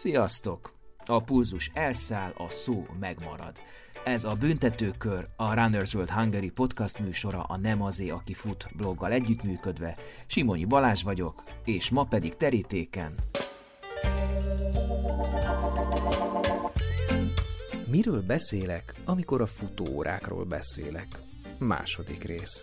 Sziasztok! A pulzus elszáll, a szó megmarad. Ez a Büntetőkör, a Runners World Hungary podcast műsora a Nem azé, aki fut bloggal együttműködve. Simonyi Balázs vagyok, és ma pedig terítéken. Miről beszélek, amikor a futóórákról beszélek? Második rész.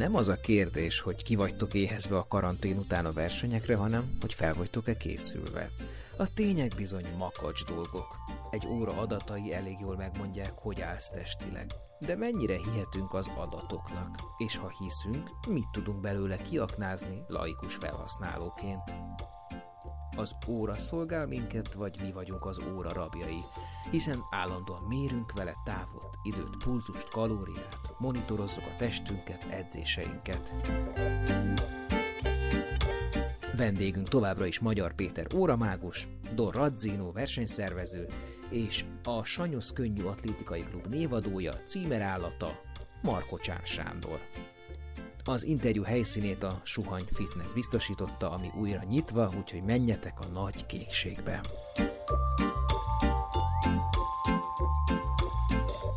Nem az a kérdés, hogy ki vagytok éhezve a karantén után a versenyekre, hanem hogy fel vagytok-e készülve. A tények bizony makacs dolgok. Egy óra adatai elég jól megmondják, hogy állsz testileg. De mennyire hihetünk az adatoknak? És ha hiszünk, mit tudunk belőle kiaknázni laikus felhasználóként? Az óra szolgál minket, vagy mi vagyunk az óra rabjai, hiszen állandóan mérünk vele távot, időt, pulzust, kalóriát, monitorozzuk a testünket, edzéseinket. Vendégünk továbbra is Magyar Péter óramágus, Don Radzino versenyszervező, és a Sanyosz Könnyű Atlétikai Klub névadója, címerállata Marko Csán Sándor. Az interjú helyszínét a Suhany Fitness biztosította, ami újra nyitva, úgyhogy menjetek a nagy kékségbe.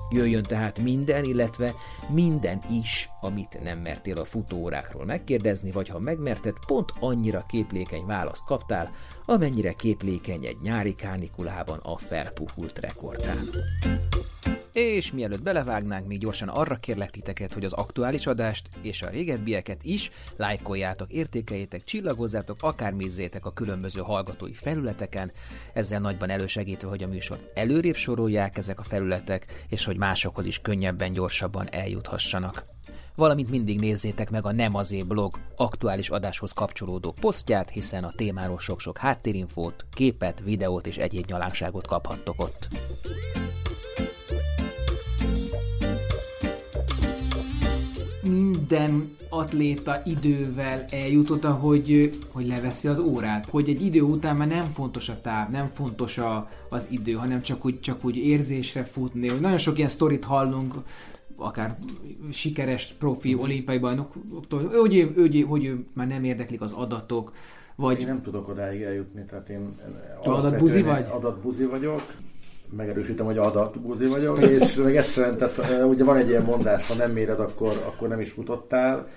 Jöjjön tehát minden, illetve minden is, amit nem mertél a futóórákról megkérdezni, vagy ha megmerted, pont annyira képlékeny választ kaptál, amennyire képlékeny egy nyári kánikulában a felpuhult rekordán. És mielőtt belevágnánk, még gyorsan arra kérlek titeket, hogy az aktuális adást és a régebbieket is lájkoljátok, értékeljétek, csillagozzátok, akármizzétek a különböző hallgatói felületeken, ezzel nagyban elősegítve, hogy a műsor előrébb sorolják ezek a felületek, és hogy másokhoz is könnyebben, gyorsabban eljuthassanak valamint mindig nézzétek meg a Nem azé blog aktuális adáshoz kapcsolódó posztját, hiszen a témáról sok-sok háttérinfót, képet, videót és egyéb nyalánságot kaphattok ott. Minden atléta idővel eljutott, hogy, hogy leveszi az órát. Hogy egy idő után már nem fontos a táv, nem fontos a, az idő, hanem csak úgy, csak úgy érzésre futni. Hogy nagyon sok ilyen sztorit hallunk, akár sikeres profi olimpiai bajnoktól, hogy, hogy, hogy ő már nem érdeklik az adatok, vagy... Én nem tudok odáig eljutni, tehát én adatbuzi vagy? Adatbuzi vagyok, megerősítem, hogy adatbúzi vagyok, és meg egyszerűen, tehát ugye van egy ilyen mondás, ha nem méred, akkor, akkor nem is futottál,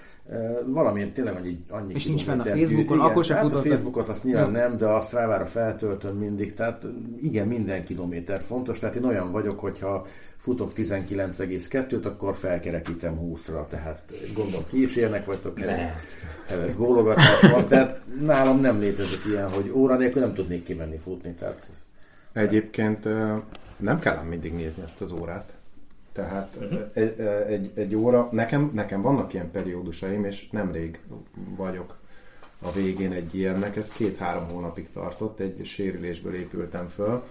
Valamilyen tényleg annyi, annyi És nincs fenn a Facebookon, igen, akkor sem hát a Facebookot azt nyilván ja. nem, de a Strava-ra feltöltöm mindig, tehát igen, minden kilométer fontos, tehát én olyan vagyok, hogyha futok 19,2-t, akkor felkerekítem 20-ra, tehát gondolom ki is érnek vagytok, ez gólogatás van, tehát nálam nem létezik ilyen, hogy óra nélkül nem tudnék kimenni futni, tehát Egyébként nem kell mindig nézni ezt az órát. Tehát uh-huh. egy, egy, egy óra, nekem, nekem vannak ilyen periódusaim, és nemrég vagyok a végén egy ilyennek, ez két-három hónapig tartott, egy sérülésből épültem föl,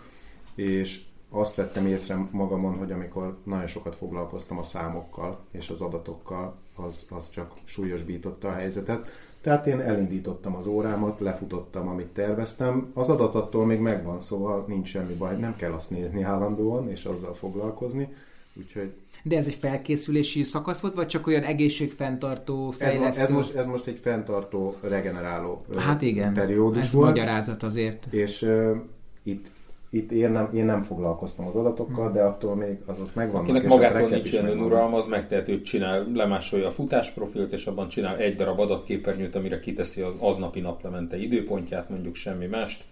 és azt vettem észre magamon, hogy amikor nagyon sokat foglalkoztam a számokkal és az adatokkal, az, az csak súlyosbította a helyzetet. Tehát én elindítottam az órámat, lefutottam, amit terveztem. Az adat attól még megvan, szóval nincs semmi baj, nem kell azt nézni állandóan és azzal foglalkozni. Úgyhogy... De ez egy felkészülési szakasz volt, vagy csak olyan egészségfenntartó, fejlesztő? Ez, ez, most, ez most egy fenntartó, regeneráló hát igen, periódus ez volt. magyarázat azért. És uh, itt itt én nem, én nem foglalkoztam az adatokkal, de attól még azok megvannak. Akinek magától nincs ilyen önuralma, az megtehető, hogy csinál, lemásolja a futásprofilt, és abban csinál egy darab adatképernyőt, amire kiteszi az aznapi naplemente időpontját, mondjuk semmi mást.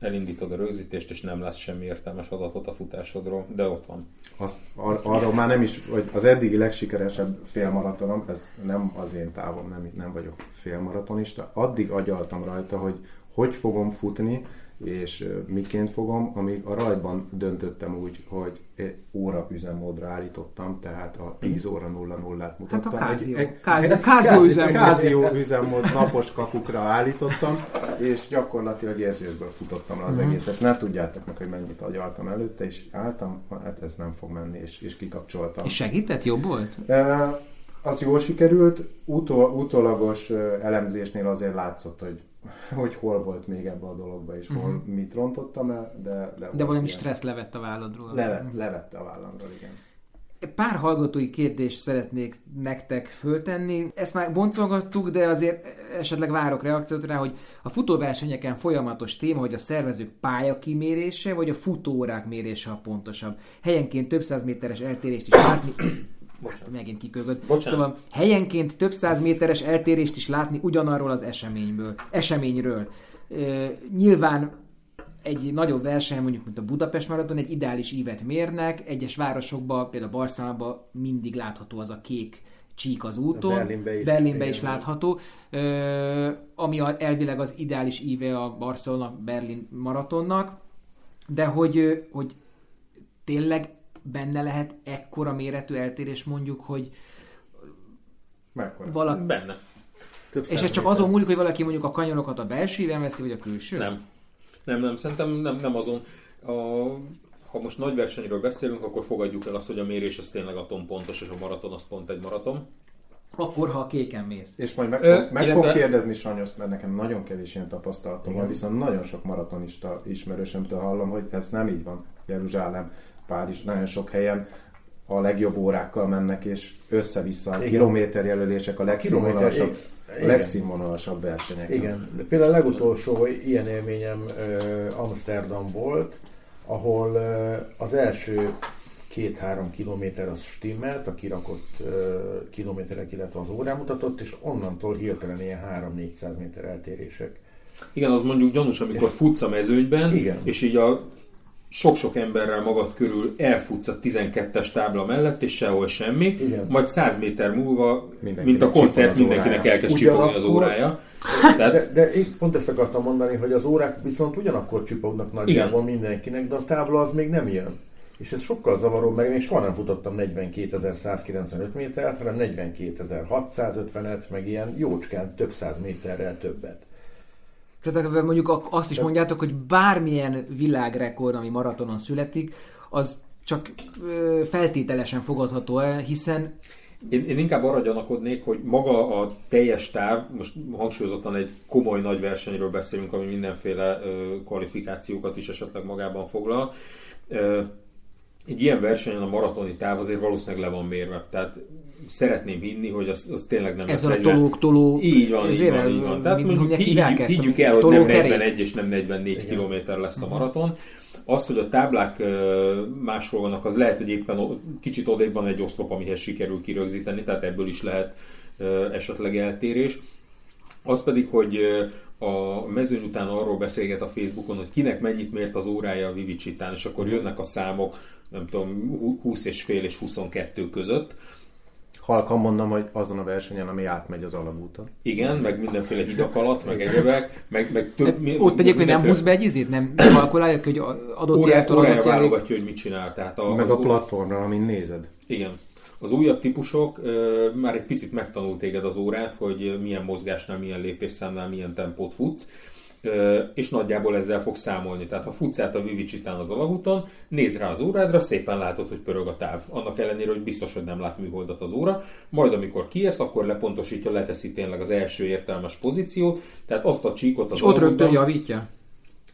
Elindítod a rögzítést, és nem lesz semmi értelmes adatot a futásodról, de ott van. Azt, ar- arról már nem is, hogy az eddigi legsikeresebb félmaratonom, ez nem az én távom, nem, nem vagyok félmaratonista, addig agyaltam rajta, hogy hogy fogom futni, és miként fogom, amíg a rajtban döntöttem úgy, hogy óra üzemmódra állítottam, tehát a 10 óra 0 0 át mutattam. Hát a kázió, egy, egy, kázió, kázió, üzemmód. kázió üzemmód napos kapukra állítottam, és gyakorlatilag érzésből futottam le az uh-huh. egészet. Nem tudjátok meg, hogy mennyit agyaltam előtte, és álltam, hát ez nem fog menni, és, és kikapcsoltam. És segített? Jobb volt? E, az jól sikerült, utol, utólagos elemzésnél azért látszott, hogy hogy hol volt még ebbe a dologba, és hol uh-huh. mit rontottam el, de... De, de valami ilyen... stressz levett a válladról. Uh-huh. levette a vállamról, igen. Pár hallgatói kérdést szeretnék nektek föltenni. Ezt már boncolgattuk, de azért esetleg várok reakciót rá, hogy a futóversenyeken folyamatos téma, hogy a szervezők pályakimérése, vagy a futóórák mérése a pontosabb. Helyenként több száz méteres eltérést is látni. Bocsánat. Megint kikögöd. Bocsánat. Szóval helyenként több száz méteres eltérést is látni ugyanarról az eseményből, eseményről. Ö, nyilván egy nagyobb verseny, mondjuk mint a Budapest Maraton, egy ideális ívet mérnek, egyes városokban, például Barcelonában mindig látható az a kék csík az úton. Berlinbe is. Berlinbe is látható. Ö, ami a, elvileg az ideális íve a Barcelona-Berlin maratonnak. De hogy, hogy tényleg benne lehet ekkora méretű eltérés mondjuk, hogy Mekkora? valaki... Benne. Több És ez csak azon múlik, hogy valaki mondjuk a kanyarokat a belső íven veszi, vagy a külső? Nem. Nem, nem, szerintem nem, nem azon. A, ha most nagy versenyről beszélünk, akkor fogadjuk el azt, hogy a mérés az tényleg atompontos, és a maraton az pont egy maraton. Akkor, ha a kéken mész. És majd meg, Ö, fog, meg illetve- fog kérdezni Sanyoszt, mert nekem nagyon kevés ilyen tapasztalatom van, viszont nagyon sok maratonista ismerősömtől hallom, hogy ez nem így van. Jeruzsálem, Párizs, nagyon sok helyen a legjobb órákkal mennek, és össze-vissza a kilométerjelölések a legszínvonalasabb, a igen. legszínvonalasabb versenyek. Igen, de például a legutolsó ilyen élményem ö, Amsterdam volt, ahol ö, az első két-három kilométer az stimmelt, a kirakott ö, kilométerek, illetve az órán mutatott, és onnantól hirtelen ilyen 3-400 méter eltérések. Igen, az mondjuk gyanús, amikor futsz a mezőnyben, Igen. és így a sok-sok emberrel magad körül elfutsz a 12-es tábla mellett, és sehol semmi, Igen. majd 100 méter múlva, Mindenkinek mint a koncert, mindenkinek elkezd csipogni az órája. Tehát De, de én pont ezt akartam mondani, hogy az órák viszont ugyanakkor csipognak nagyjából mindenkinek, de a tábla az még nem jön. És ez sokkal zavaróbb, mert én még soha nem futottam 42.195 métert, hanem 42.650-et, meg ilyen jócskán több száz méterrel többet. Tehát mondjuk azt is mondjátok, hogy bármilyen világrekord, ami maratonon születik, az csak feltételesen fogadható el, hiszen Én, én inkább arra gyanakodnék, hogy maga a teljes táv, most hangsúlyozottan egy komoly nagy versenyről beszélünk, ami mindenféle ö, kvalifikációkat is esetleg magában foglal. Ö, egy ilyen versenyen a maratoni táv azért valószínűleg le van mérve. Tehát szeretném hinni, hogy az, az tényleg nem ezzel a lesz 40 tolók, toló... Így van, így van, így van. Tehát mondjuk higgyük, higgyük el, hogy nem tolókerék. 41 és nem 44 kilométer lesz a maraton. Az, hogy a táblák máshol vannak, az lehet, hogy éppen kicsit odébb van egy oszlop, amihez sikerül kirögzíteni, tehát ebből is lehet esetleg eltérés. Az pedig, hogy a mezőny után arról beszélget a Facebookon, hogy kinek mennyit mért az órája a Vivicitán, és akkor jönnek a számok, nem tudom, 20 és fél és 22 között. Halkan mondom, hogy azon a versenyen, ami átmegy az alagúton. Igen, meg mindenféle hidak alatt, meg egyebek, meg, meg több... mi- Ott egyébként nem mindenféle húz be egy izét, nem kalkulálja, hogy adott jártól adott válogatja, hogy mit csinál. Tehát a, Meg a platformra, amin nézed. Igen. Az újabb típusok ö, már egy picit megtanult téged az órát, hogy milyen mozgásnál, milyen lépésszámnál, milyen tempót futsz, és nagyjából ezzel fog számolni. Tehát ha futsz át a Vivicitán az alagúton, nézd rá az órádra, szépen látod, hogy pörög a táv. Annak ellenére, hogy biztos, hogy nem lát műholdat az óra. Majd amikor kiérsz, akkor lepontosítja, leteszi tényleg az első értelmes pozíciót, tehát azt a csíkot az És ott rögtön javítja.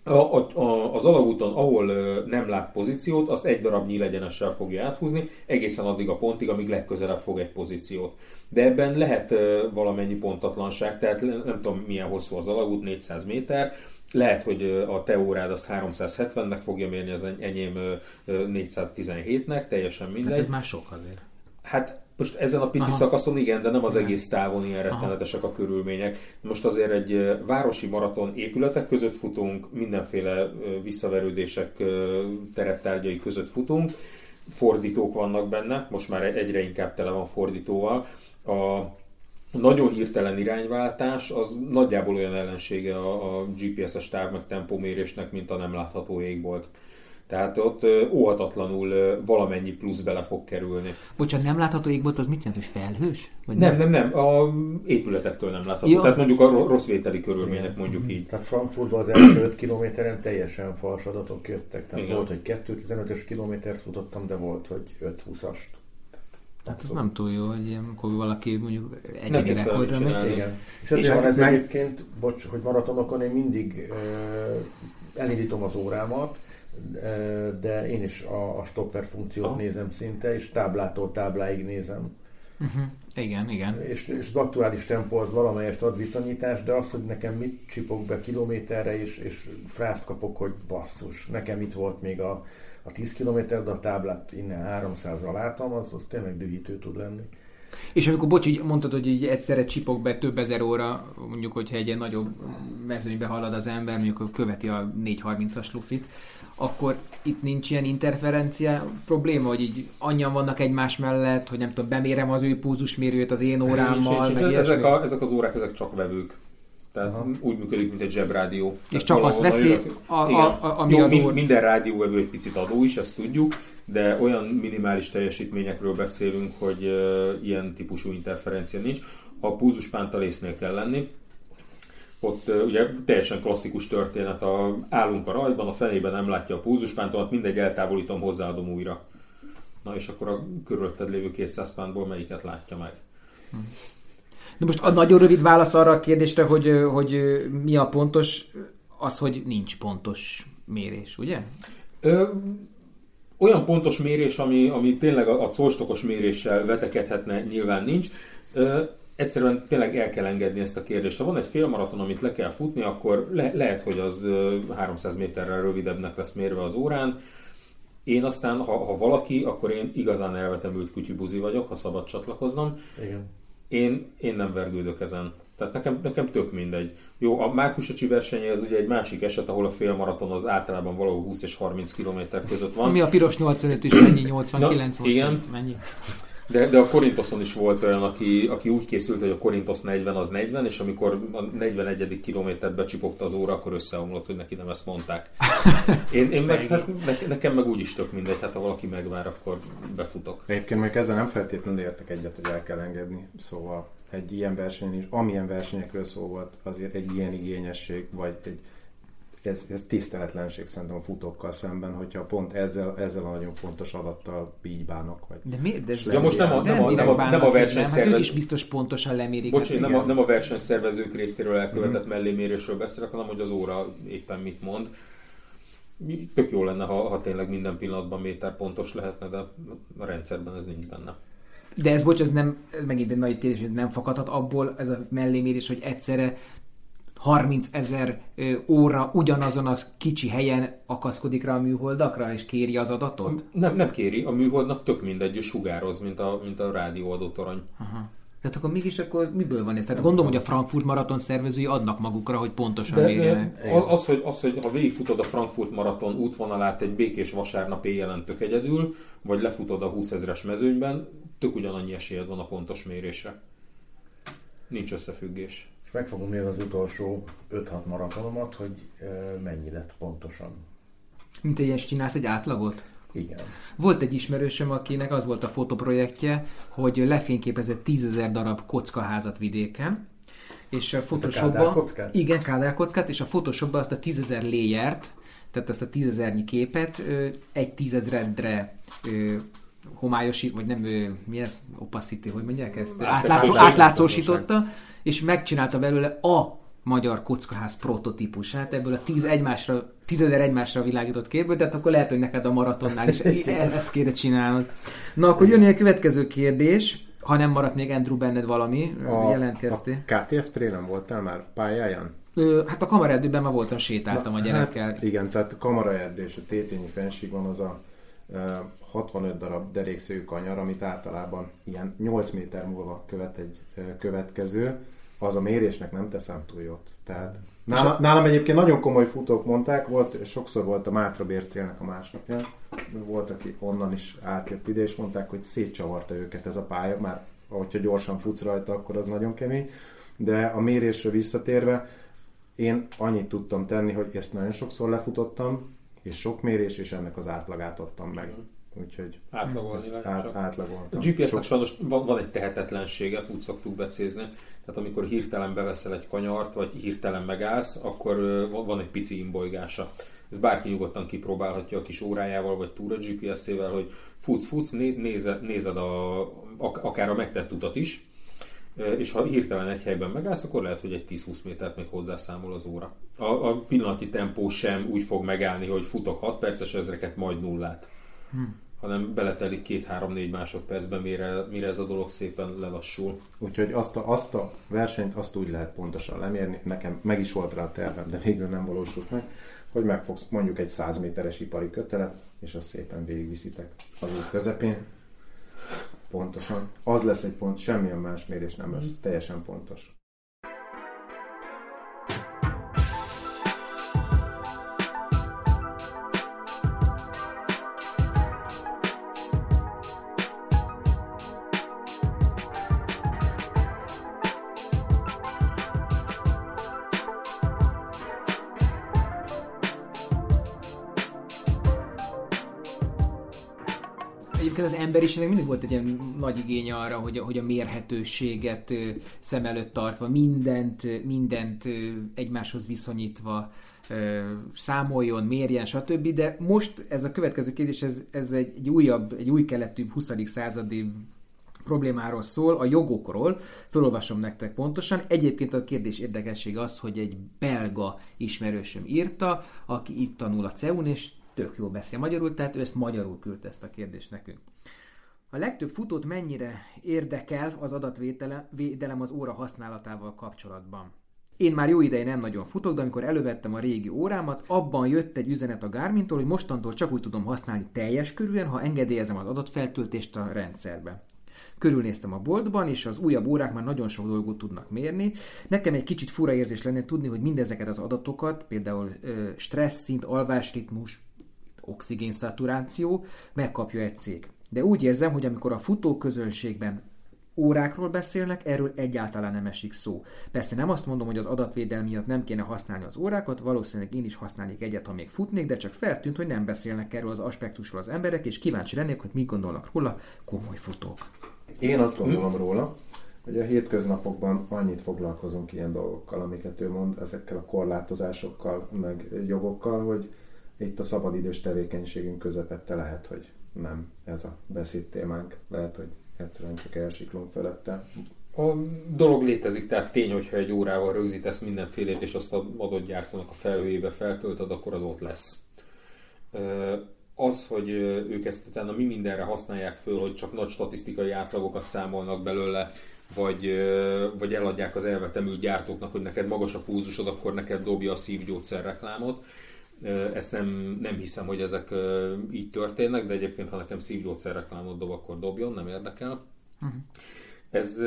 A, a, a, az alagúton, ahol ö, nem lát pozíciót, azt egy darab nyílegyenessel fogja áthúzni, egészen addig a pontig, amíg legközelebb fog egy pozíciót. De ebben lehet ö, valamennyi pontatlanság, tehát nem tudom milyen hosszú az alagút, 400 méter, lehet, hogy a te órád azt 370-nek fogja mérni, az eny- enyém ö, ö, 417-nek, teljesen Hát mindegy. ez már sok azért. Hát most ezen a pici Aha. szakaszon igen, de nem az Igen. egész távon ilyen rettenetesek a körülmények. Most azért egy városi maraton épületek között futunk, mindenféle visszaverődések tereptárgyai között futunk, fordítók vannak benne, most már egyre inkább tele van fordítóval. A nagyon hirtelen irányváltás az nagyjából olyan ellensége a, a GPS-es táv meg tempómérésnek, mint a nem látható égbolt. Tehát ott óhatatlanul valamennyi plusz bele fog kerülni. Bocsánat, nem látható égbolt, az mit jelent, hogy felhős? Vagy Nem, nem, nem, a épületektől nem látható. Ja. Tehát mondjuk a ro- rossz vételi körülmények, mondjuk így. Tehát Frankfurtban az első 5 kilométeren teljesen fals adatok jöttek. Tehát Igen. volt, hogy 2-15-ös kilométert futottam, de volt, hogy 5-20-ast. Hát ez nem túl jó, hogy ilyenkor valaki mondjuk egyéni rekordra megy. Igen. És ezért És van ez meg- egyébként, bocs, hogy maratonokon én mindig ö, elindítom az órámat, de én is a, a stopper funkciót Aha. nézem szinte, és táblától tábláig nézem. Uh-huh. Igen, igen. És, és az aktuális tempó az valamelyest ad viszonyítást, de az, hogy nekem mit csipok be kilométerre, és, és frászt kapok, hogy basszus, nekem itt volt még a, a 10 km, de a táblát innen 300-ra látom, az, az tényleg dühítő tud lenni. És amikor, bocs, így mondtad, hogy így egyszerre csipok be több ezer óra, mondjuk, hogyha egy ilyen nagyobb mezőnybe halad az ember, mondjuk követi a 430-as lufit, akkor itt nincs ilyen interferencia probléma, hogy így annyian vannak egymás mellett, hogy nem tudom, bemérem az ő púzusmérőt az én órámmal. Nincs, nincs, ezek, a, ezek az órák, ezek csak vevők. Tehát Aha. úgy működik, mint egy zsebrádió. És Tehát csak azt veszi, a, a, a, ami Jó, az mind, Minden rádióvevő egy picit adó is, ezt tudjuk, de olyan minimális teljesítményekről beszélünk, hogy uh, ilyen típusú interferencia nincs. A púzuspántalésznél kell lenni, ott ugye teljesen klasszikus történet, a, állunk a rajban, a fenében nem látja a púzuspántolat, mindegy, eltávolítom, hozzáadom újra. Na és akkor a körülötted lévő 200 pántból melyiket látja meg? Hm. De most a nagyon rövid válasz arra a kérdésre, hogy, hogy mi a pontos, az, hogy nincs pontos mérés, ugye? Ö, olyan pontos mérés, ami, ami tényleg a, a colstokos méréssel vetekedhetne, nyilván nincs. Ö, egyszerűen tényleg el kell engedni ezt a kérdést. Ha van egy félmaraton, amit le kell futni, akkor le, lehet, hogy az 300 méterrel rövidebbnek lesz mérve az órán. Én aztán, ha, ha valaki, akkor én igazán elvetemült kutyubuzi vagyok, ha szabad csatlakoznom. Igen. Én, én nem vergődök ezen. Tehát nekem, nekem tök mindegy. Jó, a Márkusacsi versenye az ugye egy másik eset, ahol a félmaraton az általában valahol 20 és 30 km között van. Mi a piros 85 és mennyi 89 Na, Igen. Mennyi? De, de a Korintoszon is volt olyan, aki, aki úgy készült, hogy a Korintosz 40 az 40, és amikor a 41. kilométert becsipogta az óra, akkor összeomlott, hogy neki nem ezt mondták. Én, én meg, hát, ne, nekem meg úgy is tök mindegy, hát ha valaki megvár, akkor befutok. Egyébként még ezzel nem feltétlenül értek egyet, hogy el kell engedni. Szóval egy ilyen verseny is, amilyen versenyekről szó volt, azért egy ilyen igényesség, vagy egy ez, ez tiszteletlenség szerintem a futókkal szemben, hogyha pont ezzel, ezzel a nagyon fontos adattal így bánok. Vagy de miért? De, de most nem a, nem, a, nem, a, nem a versenyszervezők... Hát ők is biztos pontosan lemérik. Bocsánat, nem a, nem a versenyszervezők részéről elkövetett mm-hmm. mellémérésről beszélek, hanem hogy az óra éppen mit mond. Tök jó lenne, ha, ha tényleg minden pillanatban méter pontos lehetne, de a rendszerben ez nincs benne. De ez, bocs, ez nem, megint egy nagy kérdés, hogy nem fakadhat abból ez a mellémérés, hogy egyszerre 30 ezer óra ugyanazon a kicsi helyen akaszkodik rá a műholdakra, és kéri az adatot? Nem, nem kéri, a műholdnak tök mindegy, sugároz, mint a, mint a rádióadó torony. Aha. Tehát akkor mégis akkor miből van ez? Tehát gondolom, hogy a Frankfurt maraton szervezői adnak magukra, hogy pontosan de, mérjenek. Az, az, hogy, az, hogy ha végigfutod a Frankfurt maraton útvonalát egy békés vasárnap éjjelen tök egyedül, vagy lefutod a 20 ezres mezőnyben, tök ugyanannyi esélyed van a pontos mérésre. Nincs összefüggés meg fogom mérni az utolsó 5-6 maratonomat, hogy mennyi lett pontosan. Mint egy ilyes csinálsz egy átlagot? Igen. Volt egy ismerősöm, akinek az volt a fotoprojektje, hogy lefényképezett tízezer darab kockaházat vidéken, és a Photoshopban... Igen, kádárkockát, és a Photoshopban azt a tízezer layert, tehát ezt a tízezernyi képet egy tízezredre homályosít, vagy nem, mi ez? Opacity, hogy mondják ezt? Átlátszó, átlátszósította, és megcsinálta belőle a magyar kockaház prototípusát, ebből a tíz egymásra, tízezer egymásra világított képből, tehát akkor lehet, hogy neked a maratonnál is ezt kéne csinálnod. Na, akkor jön a következő kérdés, ha nem maradt még Andrew benned valami, a, jelentkeztél. A KTF trélen voltál már pályáján? Ö, hát a kamaraerdőben már voltam, sétáltam Na, a gyerekkel. Hát igen, tehát a kamaraerdő és a tétényi fensíkon az a 65 darab derékszőjű kanyar, amit általában ilyen 8 méter múlva követ egy következő, az a mérésnek nem teszem túl jót. Tehát nálam, nálam egyébként nagyon komoly futók mondták, volt, sokszor volt a Mátra Bércélnek a másnapja, volt, aki onnan is átjött ide, és mondták, hogy szétcsavarta őket ez a pálya, már hogyha gyorsan futsz rajta, akkor az nagyon kemény. De a mérésre visszatérve, én annyit tudtam tenni, hogy ezt nagyon sokszor lefutottam, és sok mérés, és ennek az átlagát adtam meg. Úgyhogy átlagolni át, átlagoltam. A GPS-nek sajnos van, van egy tehetetlensége, úgy szoktuk becézni. Tehát amikor hirtelen beveszel egy kanyart, vagy hirtelen megállsz, akkor van egy pici imbolygása. Ez bárki nyugodtan kipróbálhatja a kis órájával, vagy túra GPS-ével, hogy futsz, futsz, nézed, nézed a, akár a megtett utat is, és ha hirtelen egy helyben megállsz, akkor lehet, hogy egy 10-20 métert még hozzászámol az óra. A, a pillanati tempó sem úgy fog megállni, hogy futok 6 perces ezreket, majd nullát. Hm. Hanem beletelik két-három-négy másodpercben, mire, mire ez a dolog szépen lelassul. Úgyhogy azt a, azt a versenyt azt úgy lehet pontosan lemérni, nekem meg is volt rá a tervem, de végül nem valósult meg, hogy megfogsz mondjuk egy 100 méteres ipari kötelet, és azt szépen végigviszitek az út közepén, pontosan. Az lesz egy pont, semmilyen más mérés nem lesz, teljesen pontos. Emberiségnek mindig volt egy ilyen nagy igény arra, hogy, hogy a mérhetőséget szem előtt tartva, mindent, mindent egymáshoz viszonyítva számoljon, mérjen, stb. De most ez a következő kérdés, ez, ez egy, egy újabb, egy új keletű 20. századi problémáról szól, a jogokról. Fölolvasom nektek pontosan. Egyébként a kérdés érdekessége az, hogy egy belga ismerősöm írta, aki itt tanul a CEUN, és tök jól beszél magyarul, tehát ő ezt magyarul küldte ezt a kérdést nekünk. A legtöbb futót mennyire érdekel az adatvédelem az óra használatával kapcsolatban? Én már jó ideje nem nagyon futok, de amikor elővettem a régi órámat, abban jött egy üzenet a Garmin-tól, hogy mostantól csak úgy tudom használni teljes körülön, ha engedélyezem az adatfeltöltést a rendszerbe. Körülnéztem a boltban, és az újabb órák már nagyon sok dolgot tudnak mérni. Nekem egy kicsit fura érzés lenne tudni, hogy mindezeket az adatokat, például stressz szint, alvásritmus, oxigénszaturáció megkapja egy cég. De úgy érzem, hogy amikor a futó közönségben órákról beszélnek, erről egyáltalán nem esik szó. Persze nem azt mondom, hogy az adatvédelmi miatt nem kéne használni az órákat, valószínűleg én is használnék egyet, ha még futnék, de csak feltűnt, hogy nem beszélnek erről az aspektusról az emberek, és kíváncsi lennék, hogy mit gondolnak róla komoly futók. Én azt gondolom róla, hogy a hétköznapokban annyit foglalkozunk ilyen dolgokkal, amiket ő mond, ezekkel a korlátozásokkal, meg jogokkal, hogy itt a szabadidős tevékenységünk közepette lehet, hogy nem ez a beszéd témánk. Lehet, hogy egyszerűen csak elsiklunk felette. A dolog létezik, tehát tény, hogyha egy órával rögzítesz mindenfélét, és azt a adott gyártónak a felhőjébe feltöltöd, akkor az ott lesz. Az, hogy ők ezt utána mi mindenre használják föl, hogy csak nagy statisztikai átlagokat számolnak belőle, vagy, vagy eladják az elvetemült gyártóknak, hogy neked magas a púzusod, akkor neked dobja a szívgyógyszer reklámot ezt nem, nem hiszem, hogy ezek így történnek, de egyébként, ha nekem szívgyógyszerreklámot dob, akkor dobjon, nem érdekel. Uh-huh. Ez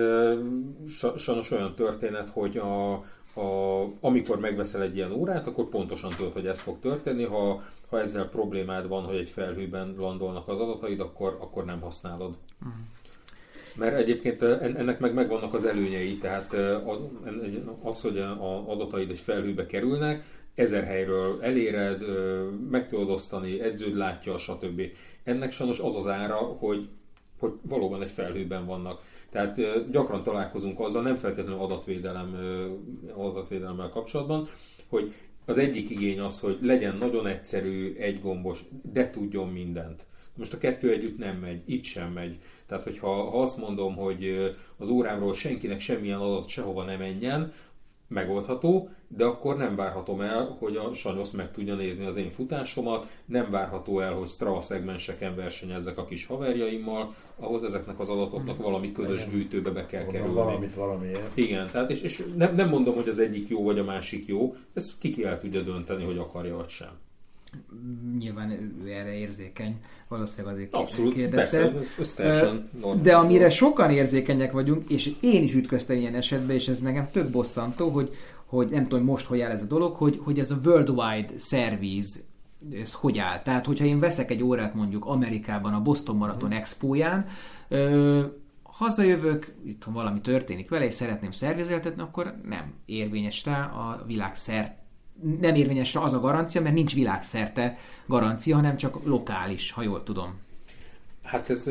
sajnos olyan történet, hogy a, a, amikor megveszel egy ilyen órát, akkor pontosan tudod, hogy ez fog történni. Ha, ha ezzel problémád van, hogy egy felhőben landolnak az adataid, akkor, akkor nem használod. Uh-huh. Mert egyébként ennek meg megvannak az előnyei, tehát az, az hogy a adataid egy felhőbe kerülnek, ezer helyről eléred, meg tudod osztani, edződ látja, stb. Ennek sajnos az az ára, hogy, hogy valóban egy felhőben vannak. Tehát gyakran találkozunk azzal, nem feltétlenül adatvédelem, adatvédelemmel kapcsolatban, hogy az egyik igény az, hogy legyen nagyon egyszerű, egygombos, de tudjon mindent. Most a kettő együtt nem megy, itt sem megy. Tehát, hogyha ha azt mondom, hogy az órámról senkinek semmilyen adat sehova nem menjen, megoldható, de akkor nem várhatom el, hogy a Sanyosz meg tudja nézni az én futásomat, nem várható el, hogy Strava szegmenseken versenyezzek a kis haverjaimmal, ahhoz ezeknek az adatoknak valami közös gyűjtőbe be kell kerülni. Valamit valamiért. Igen, tehát és, és nem, nem mondom, hogy az egyik jó vagy a másik jó, ezt ki el tudja dönteni, hogy akarja vagy sem nyilván ő erre érzékeny, valószínűleg azért Abszolút, kérdezte. Persze, ez, ez De amire sokan érzékenyek vagyunk, és én is ütköztem ilyen esetben, és ez nekem tök bosszantó, hogy, hogy nem tudom most, hogy áll ez a dolog, hogy, hogy ez a worldwide service ez hogy áll. Tehát, hogyha én veszek egy órát mondjuk Amerikában a Boston Marathon mhm. Expo-ján, ö, hazajövök, itt valami történik vele, és szeretném szervezeltetni, akkor nem érvényes rá a világ szert nem érvényes az a garancia, mert nincs világszerte garancia, hanem csak lokális, ha jól tudom. Hát ez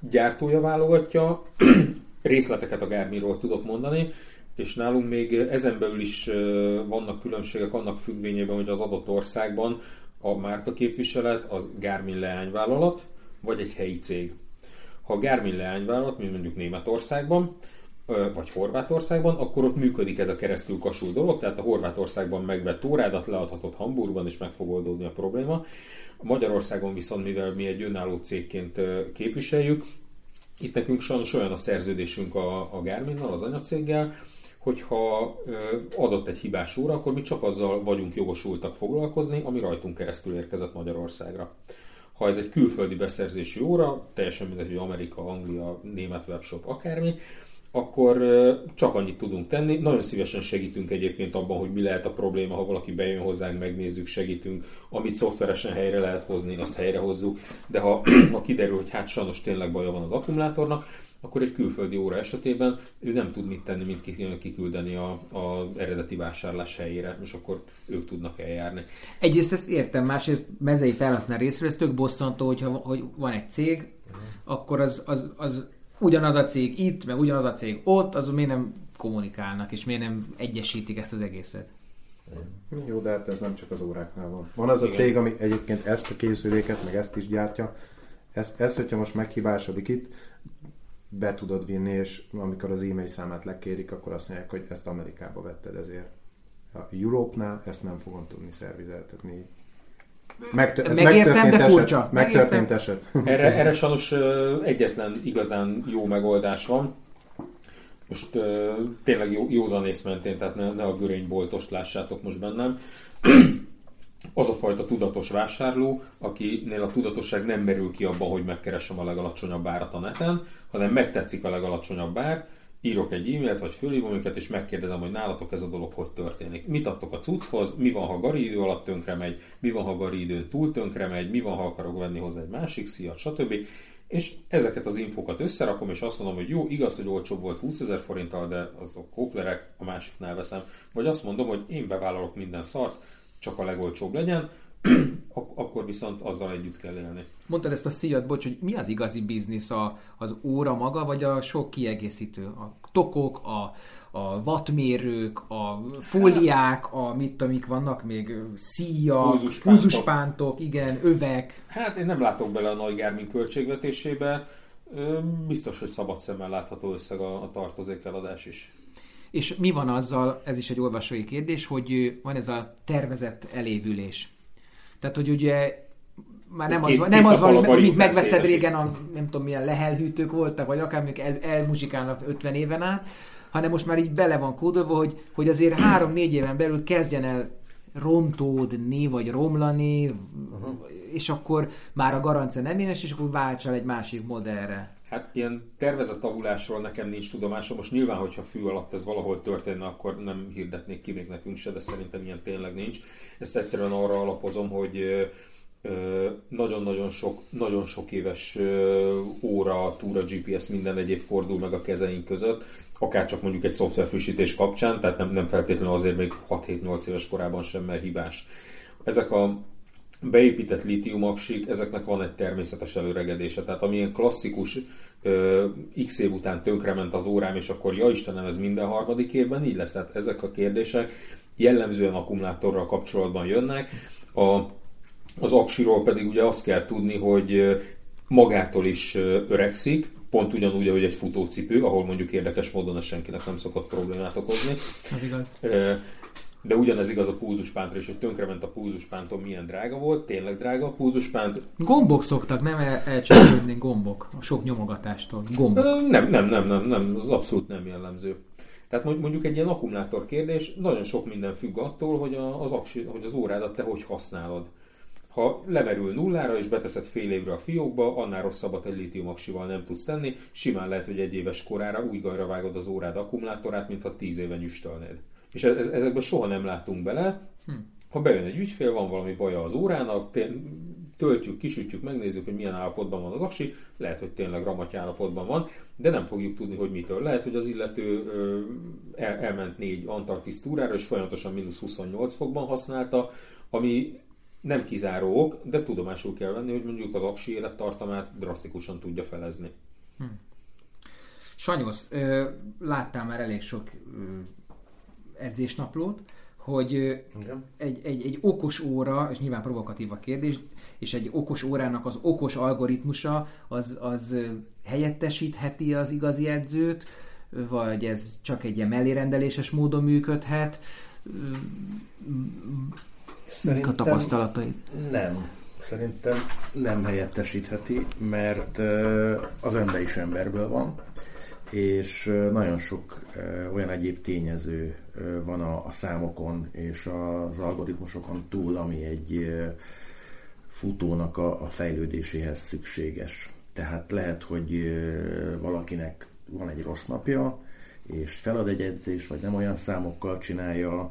gyártója válogatja, részleteket a Garminról tudok mondani, és nálunk még ezen belül is vannak különbségek annak függvényében, hogy az adott országban a márka képviselet az Garmin leányvállalat, vagy egy helyi cég. Ha a Garmin leányvállalat, mint mondjuk Németországban, vagy Horvátországban, akkor ott működik ez a keresztül kasul dolog, tehát a Horvátországban megvett órádat leadhatod Hamburgban, és meg fog oldódni a probléma. Magyarországon viszont, mivel mi egy önálló cégként képviseljük, itt nekünk sajnos olyan a szerződésünk a, a Garminnal, az anyacéggel, hogyha adott egy hibás óra, akkor mi csak azzal vagyunk jogosultak foglalkozni, ami rajtunk keresztül érkezett Magyarországra. Ha ez egy külföldi beszerzési óra, teljesen mindegy, hogy Amerika, Anglia, német webshop, akármi, akkor csak annyit tudunk tenni. Nagyon szívesen segítünk egyébként abban, hogy mi lehet a probléma, ha valaki bejön hozzánk, megnézzük, segítünk. Amit szoftveresen helyre lehet hozni, azt helyre hozzuk. De ha, ha kiderül, hogy hát sajnos tényleg baja van az akkumulátornak, akkor egy külföldi óra esetében ő nem tud mit tenni, mint kiküldeni a, eredeti vásárlás helyére, és akkor ők tudnak eljárni. Egyrészt ezt értem, másrészt mezei felhasznál részről, ez tök bosszantó, hogyha, hogy van egy cég, uh-huh. akkor az, az, az ugyanaz a cég itt, meg ugyanaz a cég ott, azon miért nem kommunikálnak, és miért nem egyesítik ezt az egészet? Jó, de hát ez nem csak az óráknál van. Van az a cég, ami egyébként ezt a készüléket, meg ezt is gyártja. Ez, ez hogyha most meghibásodik itt, be tudod vinni, és amikor az e-mail számát lekérik, akkor azt mondják, hogy ezt Amerikába vetted ezért. A Europe-nál ezt nem fogom tudni szervizeltetni. Megtö- ez Megértem, de furcsa. Eset. Megtörtént eset. Erre, erre sajnos egyetlen igazán jó megoldás van. Most uh, tényleg jó, józanész mentén, tehát ne, ne a görényboltost lássátok most bennem. az a fajta tudatos vásárló, akinél a tudatosság nem merül ki abban, hogy megkeresem a legalacsonyabb árat a neten, hanem megtetszik a legalacsonyabb ár, írok egy e-mailt, vagy fölhívom őket, és megkérdezem, hogy nálatok ez a dolog hogy történik. Mit adtok a cucchoz, mi van, ha gari idő alatt tönkre megy, mi van, ha gari időn túl tönkre megy, mi van, ha akarok venni hozzá egy másik szíjat, stb. És ezeket az infokat összerakom, és azt mondom, hogy jó, igaz, hogy olcsóbb volt 20 ezer forinttal, de az a kóplerek, a másiknál veszem. Vagy azt mondom, hogy én bevállalok minden szart, csak a legolcsóbb legyen, ak- akkor viszont azzal együtt kell élni. Mondtad ezt a szíjat, bocs, hogy mi az igazi biznisz, a, az óra maga, vagy a sok kiegészítő? A tokok, a, a wattmérők, a fóliák, a mit amik vannak még, szíja, púzuspántok, igen, övek. Hát én nem látok bele a nagy Garmin költségvetésébe, biztos, hogy szabad szemmel látható összeg a, a tartozékeladás is. És mi van azzal, ez is egy olvasói kérdés, hogy van ez a tervezett elévülés. Tehát, hogy ugye már nem két, az, nem az van, hogy megveszed régen a nem tudom milyen lehelhűtők voltak, vagy akár még el, elmuzsikálnak 50 éven át, hanem most már így bele van kódolva, hogy, hogy azért három-négy éven belül kezdjen el rontódni, vagy romlani, uh-huh. és akkor már a garancia nem énes, és akkor váltsál egy másik modellre. Hát ilyen tervezett avulásról nekem nincs tudomásom. Most nyilván, hogyha fű alatt ez valahol történne, akkor nem hirdetnék ki még nekünk se, de szerintem ilyen tényleg nincs. Ezt egyszerűen arra alapozom, hogy nagyon-nagyon sok, nagyon sok éves óra, túra, GPS, minden egyéb fordul meg a kezeink között, akár csak mondjuk egy szoftverfrissítés kapcsán, tehát nem, nem feltétlenül azért még 6-7-8 éves korában sem, mert hibás. Ezek a beépített lítiumaksik, ezeknek van egy természetes előregedése. Tehát amilyen klasszikus ö, x év után tönkrement az órám, és akkor ja Istenem, ez minden harmadik évben így lesz. Tehát ezek a kérdések jellemzően akkumulátorral kapcsolatban jönnek. A, az aksiról pedig ugye azt kell tudni, hogy magától is öregszik, pont ugyanúgy, ahogy egy futócipő, ahol mondjuk érdekes módon ez senkinek nem szokott problémát okozni. Ez igaz. De ugyanez igaz a púzuspántra is, hogy tönkrement a púzuspántom, milyen drága volt, tényleg drága a púzuspánt. Gombok szoktak, nem el, elcsapódni gombok, a sok nyomogatástól. Gombok. Nem, nem, nem, nem, nem, az abszolút nem jellemző. Tehát mondjuk egy ilyen akkumulátor kérdés, nagyon sok minden függ attól, hogy az, aksi, hogy az órádat te hogy használod. Ha lemerül nullára és beteszed fél évre a fiókba, annál rosszabbat egy lítiumaksival nem tudsz tenni. Simán lehet, hogy egy éves korára új gajra vágod az órád akkumulátorát, mintha tíz éve nyüstölnéd. És ez, ezekben soha nem látunk bele. Hm. Ha bejön egy ügyfél, van valami baja az órának, töltjük, kisütjük, megnézzük, hogy milyen állapotban van az aksi, lehet, hogy tényleg ramaty állapotban van, de nem fogjuk tudni, hogy mitől. Lehet, hogy az illető el, elment négy Antarktisz túrára, és folyamatosan mínusz 28 fokban használta, ami nem kizáró ok, de tudomásul kell venni, hogy mondjuk az aksi élettartamát drasztikusan tudja felezni. Hm. Sanyosz, láttál már elég sok edzésnaplót, hogy egy, egy, egy okos óra, és nyilván provokatív a kérdés, és egy okos órának az okos algoritmusa az, az helyettesítheti az igazi edzőt, vagy ez csak egy ilyen mellérendeléses módon működhet? Mik a tapasztalataid? Nem. Szerintem nem helyettesítheti, mert az ember is emberből van, és nagyon sok olyan egyéb tényező van a, a számokon és az algoritmusokon túl, ami egy futónak a, a fejlődéséhez szükséges. Tehát lehet, hogy valakinek van egy rossz napja, és felad egy edzés, vagy nem olyan számokkal csinálja,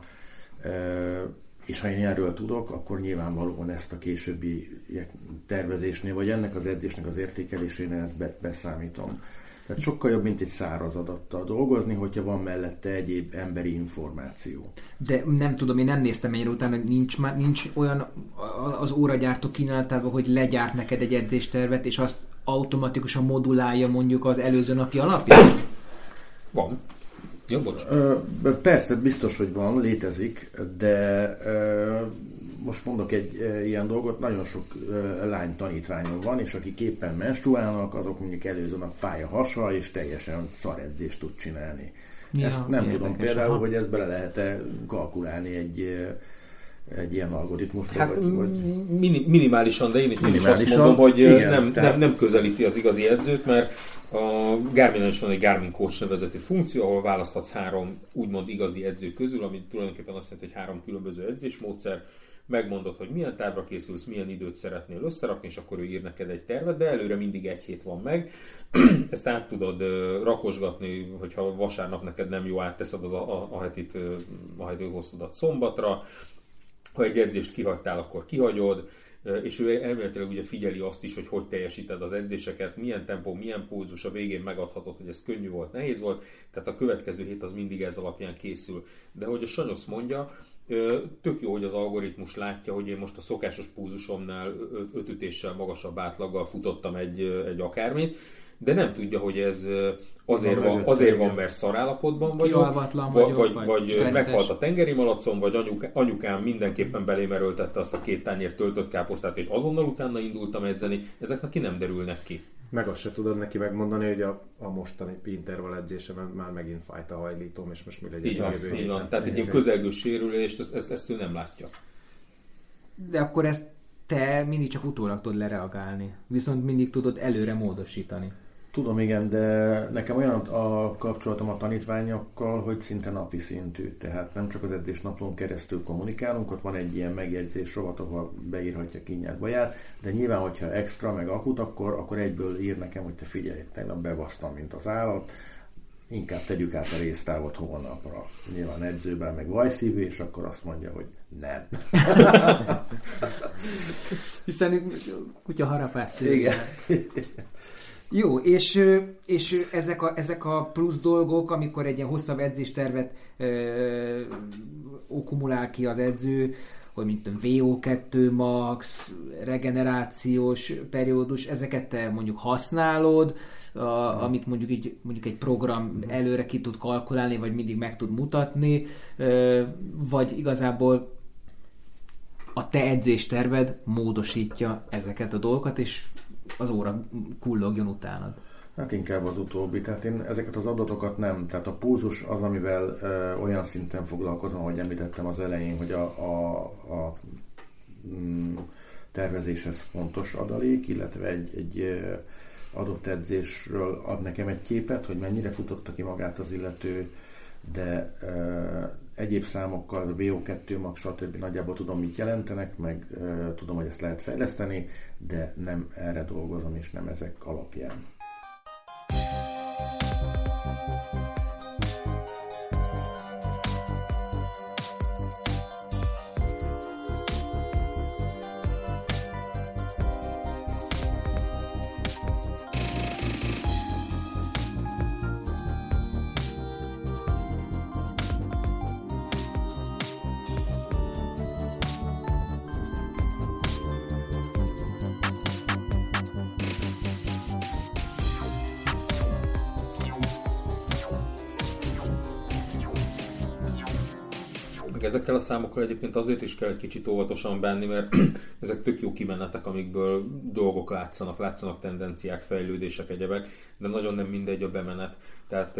és ha én erről tudok, akkor nyilvánvalóan ezt a későbbi tervezésnél, vagy ennek az edzésnek az értékelésénél ezt beszámítom. Tehát sokkal jobb, mint egy száraz adattal dolgozni, hogyha van mellette egyéb emberi információ. De nem tudom, én nem néztem ennyire utána, nincs, már, nincs olyan az óragyártó kínálatában, hogy legyárt neked egy edzéstervet, és azt automatikusan modulálja mondjuk az előző napi alapján? Van. Jó, Persze, biztos, hogy van, létezik, de most mondok egy ilyen dolgot, nagyon sok lány tanítványom van, és akik éppen menstruálnak, azok mondjuk előző nap fáj a hasa, és teljesen szaredzést tud csinálni. Ja, ezt nem tudom például, aha. hogy ezt bele lehet-e kalkulálni egy egy ilyen algoritmus. Hát vagy, vagy... minimálisan, de én is, minimálisan, is azt mondom, hogy igen, nem, tehát... nem, nem közelíti az igazi edzőt, mert a garmin is van egy Garmin Coach nevezetű funkció, ahol választhatsz három úgymond igazi edző közül, ami tulajdonképpen azt jelenti, hogy három különböző edzésmódszer, megmondod, hogy milyen távra készülsz, milyen időt szeretnél összerakni, és akkor ő ír neked egy tervet, de előre mindig egy hét van meg. Ezt át tudod rakosgatni, hogyha vasárnap neked nem jó, átteszed az a, a, a hetit, a hosszodat szombatra. Ha egy edzést kihagytál, akkor kihagyod és ő elméletileg ugye figyeli azt is, hogy hogy teljesíted az edzéseket, milyen tempó, milyen pulzus, a végén megadhatod, hogy ez könnyű volt, nehéz volt, tehát a következő hét az mindig ez alapján készül. De hogy a Sanyosz mondja, tök jó, hogy az algoritmus látja, hogy én most a szokásos púzusomnál öt ütéssel magasabb átlaggal futottam egy, egy akármit, de nem tudja, hogy ez azért van, azért van mert szarállapotban vagyok, vagy, vagy, vagy, vagy meghalt a tengeri malacom, vagy anyuk, anyukám mindenképpen belémeröltette azt a két tányért töltött káposztát, és azonnal utána indultam edzeni, ezek neki nem derülnek ki. Meg azt se tudod neki megmondani, hogy a, a mostani interval edzésemen már megint fájt a hajlítom, és most mi legyen így a jövő így van. Tehát egy ilyen közelgő sérülést, ezt, ezt, ezt ő nem látja. De akkor ezt te mindig csak utólag tudod lereagálni, viszont mindig tudod előre módosítani. Tudom, igen, de nekem olyan a kapcsolatom a tanítványokkal, hogy szinte napi szintű. Tehát nem csak az edzés naplón keresztül kommunikálunk, ott van egy ilyen megjegyzés rovat, ahol beírhatja kinyert baját, de nyilván, hogyha extra meg akut, akkor, akkor egyből ír nekem, hogy te figyelj, tegnap bevasztam, mint az állat, inkább tegyük át a résztávot holnapra. Nyilván edzőben meg vajszívű, és akkor azt mondja, hogy nem. Hiszen kutya harapás. Igen. Jó, és, és ezek, a, ezek a plusz dolgok, amikor egy ilyen hosszabb edzéstervet ö, okumulál ki az edző, hogy mint tudom, VO2 max, regenerációs periódus, ezeket te mondjuk használod, a, amit mondjuk, így, mondjuk egy program előre ki tud kalkulálni, vagy mindig meg tud mutatni, ö, vagy igazából a te edzésterved módosítja ezeket a dolgokat, és az óra kullogjon utánad. Hát inkább az utóbbi. Tehát én ezeket az adatokat nem. Tehát a pulzus az, amivel ö, olyan szinten foglalkozom, hogy említettem az elején, hogy a, a, a mm, tervezéshez fontos adalék, illetve egy, egy adott edzésről ad nekem egy képet, hogy mennyire futotta ki magát az illető, de egyéb számokkal, a VO2 max, stb. nagyjából tudom, mit jelentenek, meg tudom, hogy ezt lehet fejleszteni, de nem erre dolgozom, és nem ezek alapján. Ezekkel a számokkal egyébként azért is kell egy kicsit óvatosan bánni, mert ezek tök jó kimenetek, amikből dolgok látszanak, látszanak tendenciák, fejlődések, egyebek, de nagyon nem mindegy a bemenet. Tehát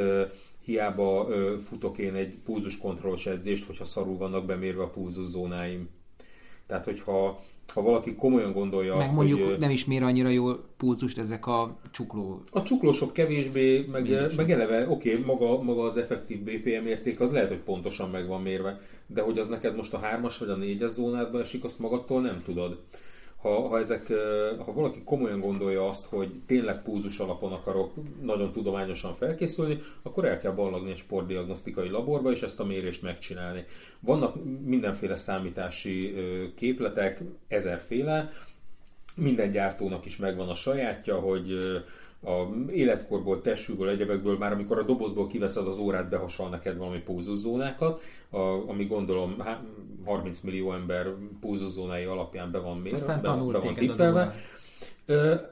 hiába futok én egy pulzuskontrollos edzést, hogyha szarul vannak bemérve a pulzuszónáim. Tehát, hogyha ha valaki komolyan gondolja meg azt, mondjuk hogy... nem is mér annyira jól pulzust ezek a csukló... A csuklósok kevésbé, meg, meg eleve, oké, okay, maga, maga az effektív BPM érték, az lehet, hogy pontosan meg van mérve, de hogy az neked most a hármas vagy a négyes zónádba esik, azt magadtól nem tudod ha, ha, ezek, ha valaki komolyan gondolja azt, hogy tényleg pulzus alapon akarok nagyon tudományosan felkészülni, akkor el kell ballagni egy sportdiagnosztikai laborba, és ezt a mérést megcsinálni. Vannak mindenféle számítási képletek, ezerféle, minden gyártónak is megvan a sajátja, hogy a életkorból, testűből, egyebekből, már amikor a dobozból kiveszed az órát, behasal neked valami pulzuszónákat, a, ami gondolom 30 millió ember pulzuszónái alapján be van mérve, be, be van tippelve.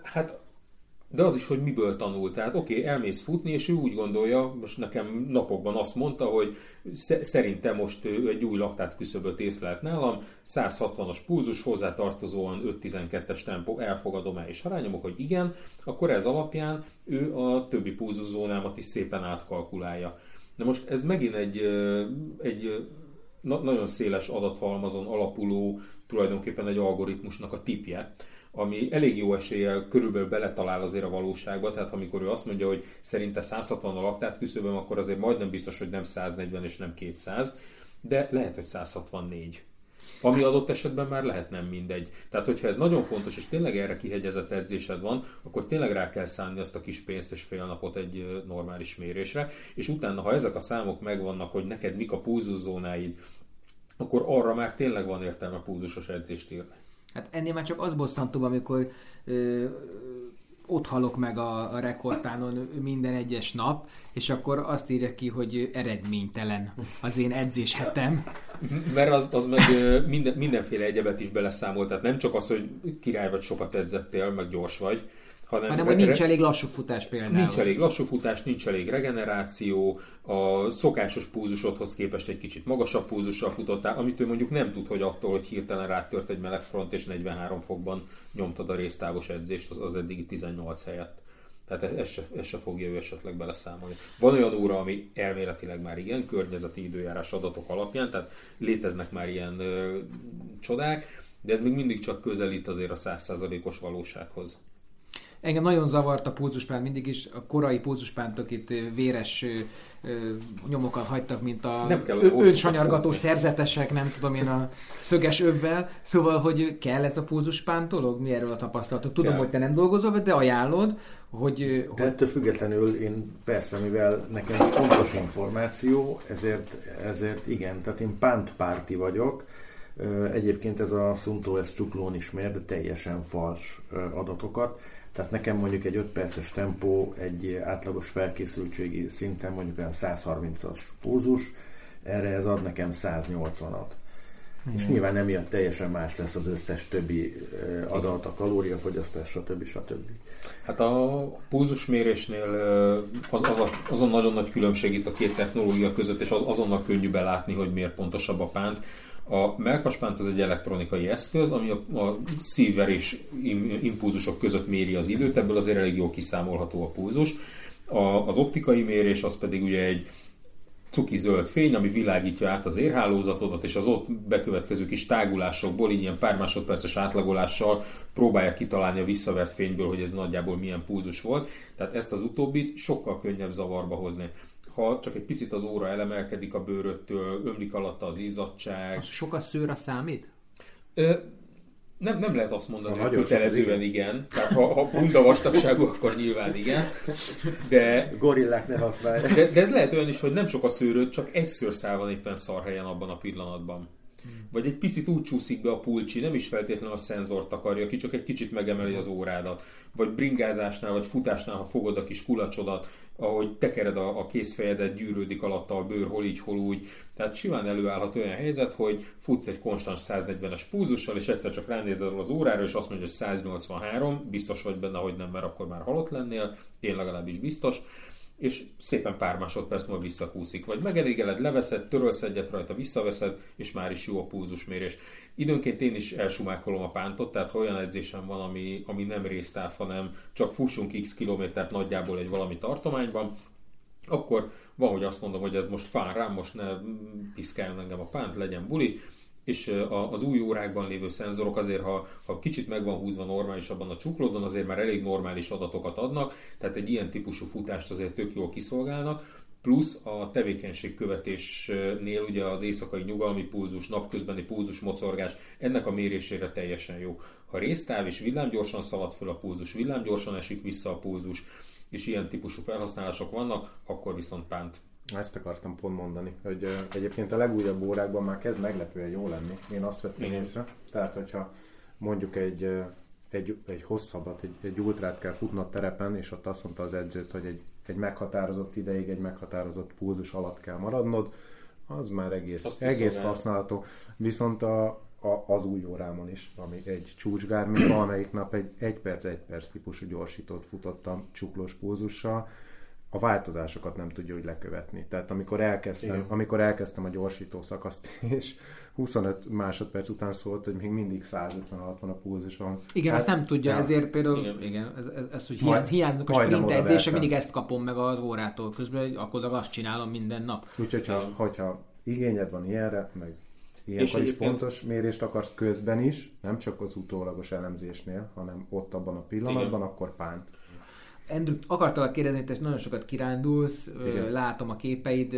Hát de az is, hogy miből tanul. Tehát oké, okay, elmész futni, és ő úgy gondolja, most nekem napokban azt mondta, hogy szerintem most ő egy új laktát küszöböt észlelt nálam, 160-as pulzus, hozzátartozóan 5-12-es tempó, elfogadom el, és ha rányomok, hogy igen, akkor ez alapján ő a többi pulzuszónámat is szépen átkalkulálja. Na most ez megint egy, egy nagyon széles adathalmazon alapuló tulajdonképpen egy algoritmusnak a tipje, ami elég jó eséllyel körülbelül beletalál azért a valóságba, tehát amikor ő azt mondja, hogy szerinte 160 a laktát küszöböm, akkor azért majdnem biztos, hogy nem 140 és nem 200, de lehet, hogy 164. Ami adott esetben már lehet nem mindegy. Tehát, hogyha ez nagyon fontos, és tényleg erre kihegyezett edzésed van, akkor tényleg rá kell szánni azt a kis pénzt és fél napot egy normális mérésre, és utána, ha ezek a számok megvannak, hogy neked mik a pulzuszónáid, akkor arra már tényleg van értelme púzusos edzést írni. Hát ennél már csak az bosszantóbb, amikor ö, ott halok meg a, a rekordtánon minden egyes nap, és akkor azt írja ki, hogy eredménytelen az én edzéshetem. Mert az, az meg minden, mindenféle egyebet is beleszámol, tehát nem csak az, hogy király vagy sokat edzettél, meg gyors vagy, hanem, hanem hogy nincs elég lassú futás például. Nincs elég lassú futás, nincs elég regeneráció, a szokásos púzusodhoz képest egy kicsit magasabb púzussal futottál, amit ő mondjuk nem tud, hogy attól, hogy hirtelen rátört egy meleg front és 43 fokban nyomtad a résztávos edzést az, az eddigi 18 helyett. Tehát e- ez se, ez se fogja ő esetleg beleszámolni. Van olyan óra, ami elméletileg már igen, környezeti időjárás adatok alapján, tehát léteznek már ilyen ö, csodák, de ez még mindig csak közelít azért a 100%-os valósághoz. Engem nagyon zavart a pulzuspán mindig is, a korai pulzuspántok itt véres nyomokat hagytak, mint a önsanyargató szerzetesek, nem tudom én a szöges övvel. Szóval, hogy kell ez a pulzuspán dolog? Mi erről a tapasztalatok? Tudom, kell. hogy te nem dolgozol, de ajánlod, hogy... De ettől függetlenül én persze, mivel nekem fontos információ, ezért, ezért igen, tehát én pántpárti vagyok, Egyébként ez a Sunto ez csuklón is mér, de teljesen fals adatokat. Tehát nekem mondjuk egy 5 perces tempó egy átlagos felkészültségi szinten mondjuk olyan 130-as pulzus, erre ez ad nekem 180-at. Mm. És nyilván emiatt teljesen más lesz az összes többi adat, a kalóriafogyasztás, stb. stb. Hát a pulzusmérésnél az, az, a, azon nagyon nagy különbség itt a két technológia között, és az, azonnal könnyű belátni, hogy miért pontosabb a pánt. A melkaspánt az egy elektronikai eszköz, ami a, a szívverés impulzusok között méri az időt, ebből azért elég jól kiszámolható a pulzus. A, az optikai mérés az pedig ugye egy cuki zöld fény, ami világítja át az érhálózatodat, és az ott bekövetkező kis tágulásokból, így ilyen pár másodperces átlagolással próbálja kitalálni a visszavert fényből, hogy ez nagyjából milyen pulzus volt. Tehát ezt az utóbbit sokkal könnyebb zavarba hozni ha csak egy picit az óra elemelkedik a bőröttől, ömlik alatta az izzadság. Az sok a szőr a számít? Ö, nem, nem lehet azt mondani, hogy kötelezően igen. Tehát ha, ha bunda vastagságú, akkor nyilván igen. De, Gorillák ne használják. De, de, ez lehet olyan is, hogy nem sok a szőröd, csak egy szőrszál van éppen szar helyen abban a pillanatban. Vagy egy picit úgy csúszik be a pulcsi, nem is feltétlenül a szenzort akarja ki, csak egy kicsit megemeli az órádat. Vagy bringázásnál, vagy futásnál, ha fogod a kis kulacsodat, ahogy tekered a, a kézfejedet, gyűrődik alatta a bőr, hol így, hol úgy. Tehát simán előállhat olyan helyzet, hogy futsz egy konstans 140-es púzussal, és egyszer csak ránézel az órára, és azt mondja, hogy 183, biztos vagy benne, hogy nem, mert akkor már halott lennél, én legalábbis biztos és szépen pár másodperc múlva visszakúszik. Vagy megelégeled, leveszed, törölsz egyet rajta, visszaveszed, és már is jó a pulzusmérés. Időnként én is elsumákolom a pántot, tehát ha olyan edzésem van, ami, ami nem résztáv, hanem csak fussunk x kilométert nagyjából egy valami tartományban, akkor van, hogy azt mondom, hogy ez most fán rám, most ne piszkáljon engem a pánt, legyen buli, és az új órákban lévő szenzorok azért, ha, ha kicsit meg van húzva normálisabban a csuklódon, azért már elég normális adatokat adnak, tehát egy ilyen típusú futást azért tök jól kiszolgálnak, plusz a tevékenységkövetésnél ugye az éjszakai nyugalmi pulzus, napközbeni pulzus, mocorgás, ennek a mérésére teljesen jó. Ha résztáv és villámgyorsan szalad föl a pulzus, villámgyorsan esik vissza a pulzus, és ilyen típusú felhasználások vannak, akkor viszont pánt ezt akartam pont mondani, hogy uh, egyébként a legújabb órákban már kezd meglepően jó lenni. Én azt vettem Igen. észre. Tehát, hogyha mondjuk egy, uh, egy, egy hosszabbat, egy, egy ultrát kell futnod terepen, és ott azt mondta az edzőt, hogy egy, egy meghatározott ideig, egy meghatározott pulzus alatt kell maradnod, az már egész, egész használható. Viszont a, a, az új órámon is, ami egy csúcsgármi, valamelyik nap egy 1 perc, 1 perc típusú gyorsítót futottam csuklós pulzussal, a változásokat nem tudja úgy lekövetni. Tehát amikor elkezdtem, amikor elkezdtem a gyorsító szakaszt, és 25 másodperc után szólt, hogy még mindig 150-60 a pulzuson. Igen, hát, azt nem tudja, ja. ezért például, igen, igen ez, ez, ez hogy hiány, hiányzik a sprint edzése, mindig ezt kapom meg az órától, közben akkor azt csinálom minden nap. Úgyhogy, ha, hogyha igényed van ilyenre, meg ilyenkor is pontos mérést akarsz közben is, nem csak az utólagos elemzésnél, hanem ott abban a pillanatban, igen. akkor pánt. Andrew, akartalak kérdezni, hogy te nagyon sokat kirándulsz, Igen. látom a képeid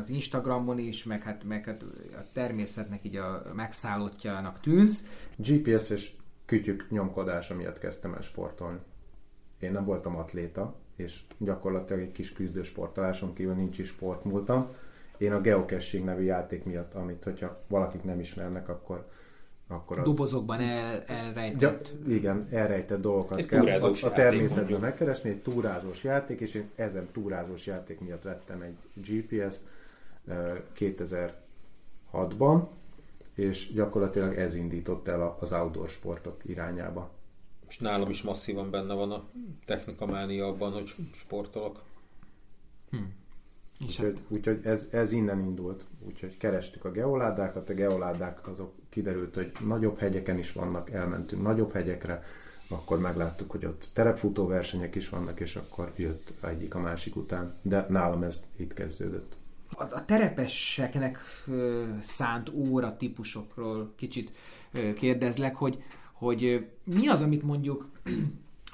az Instagramon is, meg hát, meg hát a természetnek így a megszállottjának tűz. GPS és kütyük nyomkodása miatt kezdtem el sportolni. Én nem voltam atléta, és gyakorlatilag egy kis küzdősportoláson kívül nincs is sportmúltam. Én a Geocaching nevű játék miatt, amit hogyha valakik nem ismernek, akkor akkor az... Dobozokban el, elrejtett... Ja, igen, elrejtett dolgokat egy kell a, a természetből megkeresni, egy túrázós játék, és én ezen túrázós játék miatt vettem egy GPS-t 2006-ban, és gyakorlatilag ez indított el az outdoor sportok irányába. És nálam is masszívan benne van a technikamánia abban, hogy sportolok. Hm. Úgyhogy, úgyhogy ez, ez innen indult. Úgyhogy kerestük a geoládákat, a geoládák azok kiderült, hogy nagyobb hegyeken is vannak, elmentünk nagyobb hegyekre, akkor megláttuk, hogy ott terepfutó versenyek is vannak, és akkor jött egyik a másik után. De nálam ez itt kezdődött. A, a terepeseknek ö, szánt óra típusokról kicsit ö, kérdezlek, hogy, hogy mi az, amit mondjuk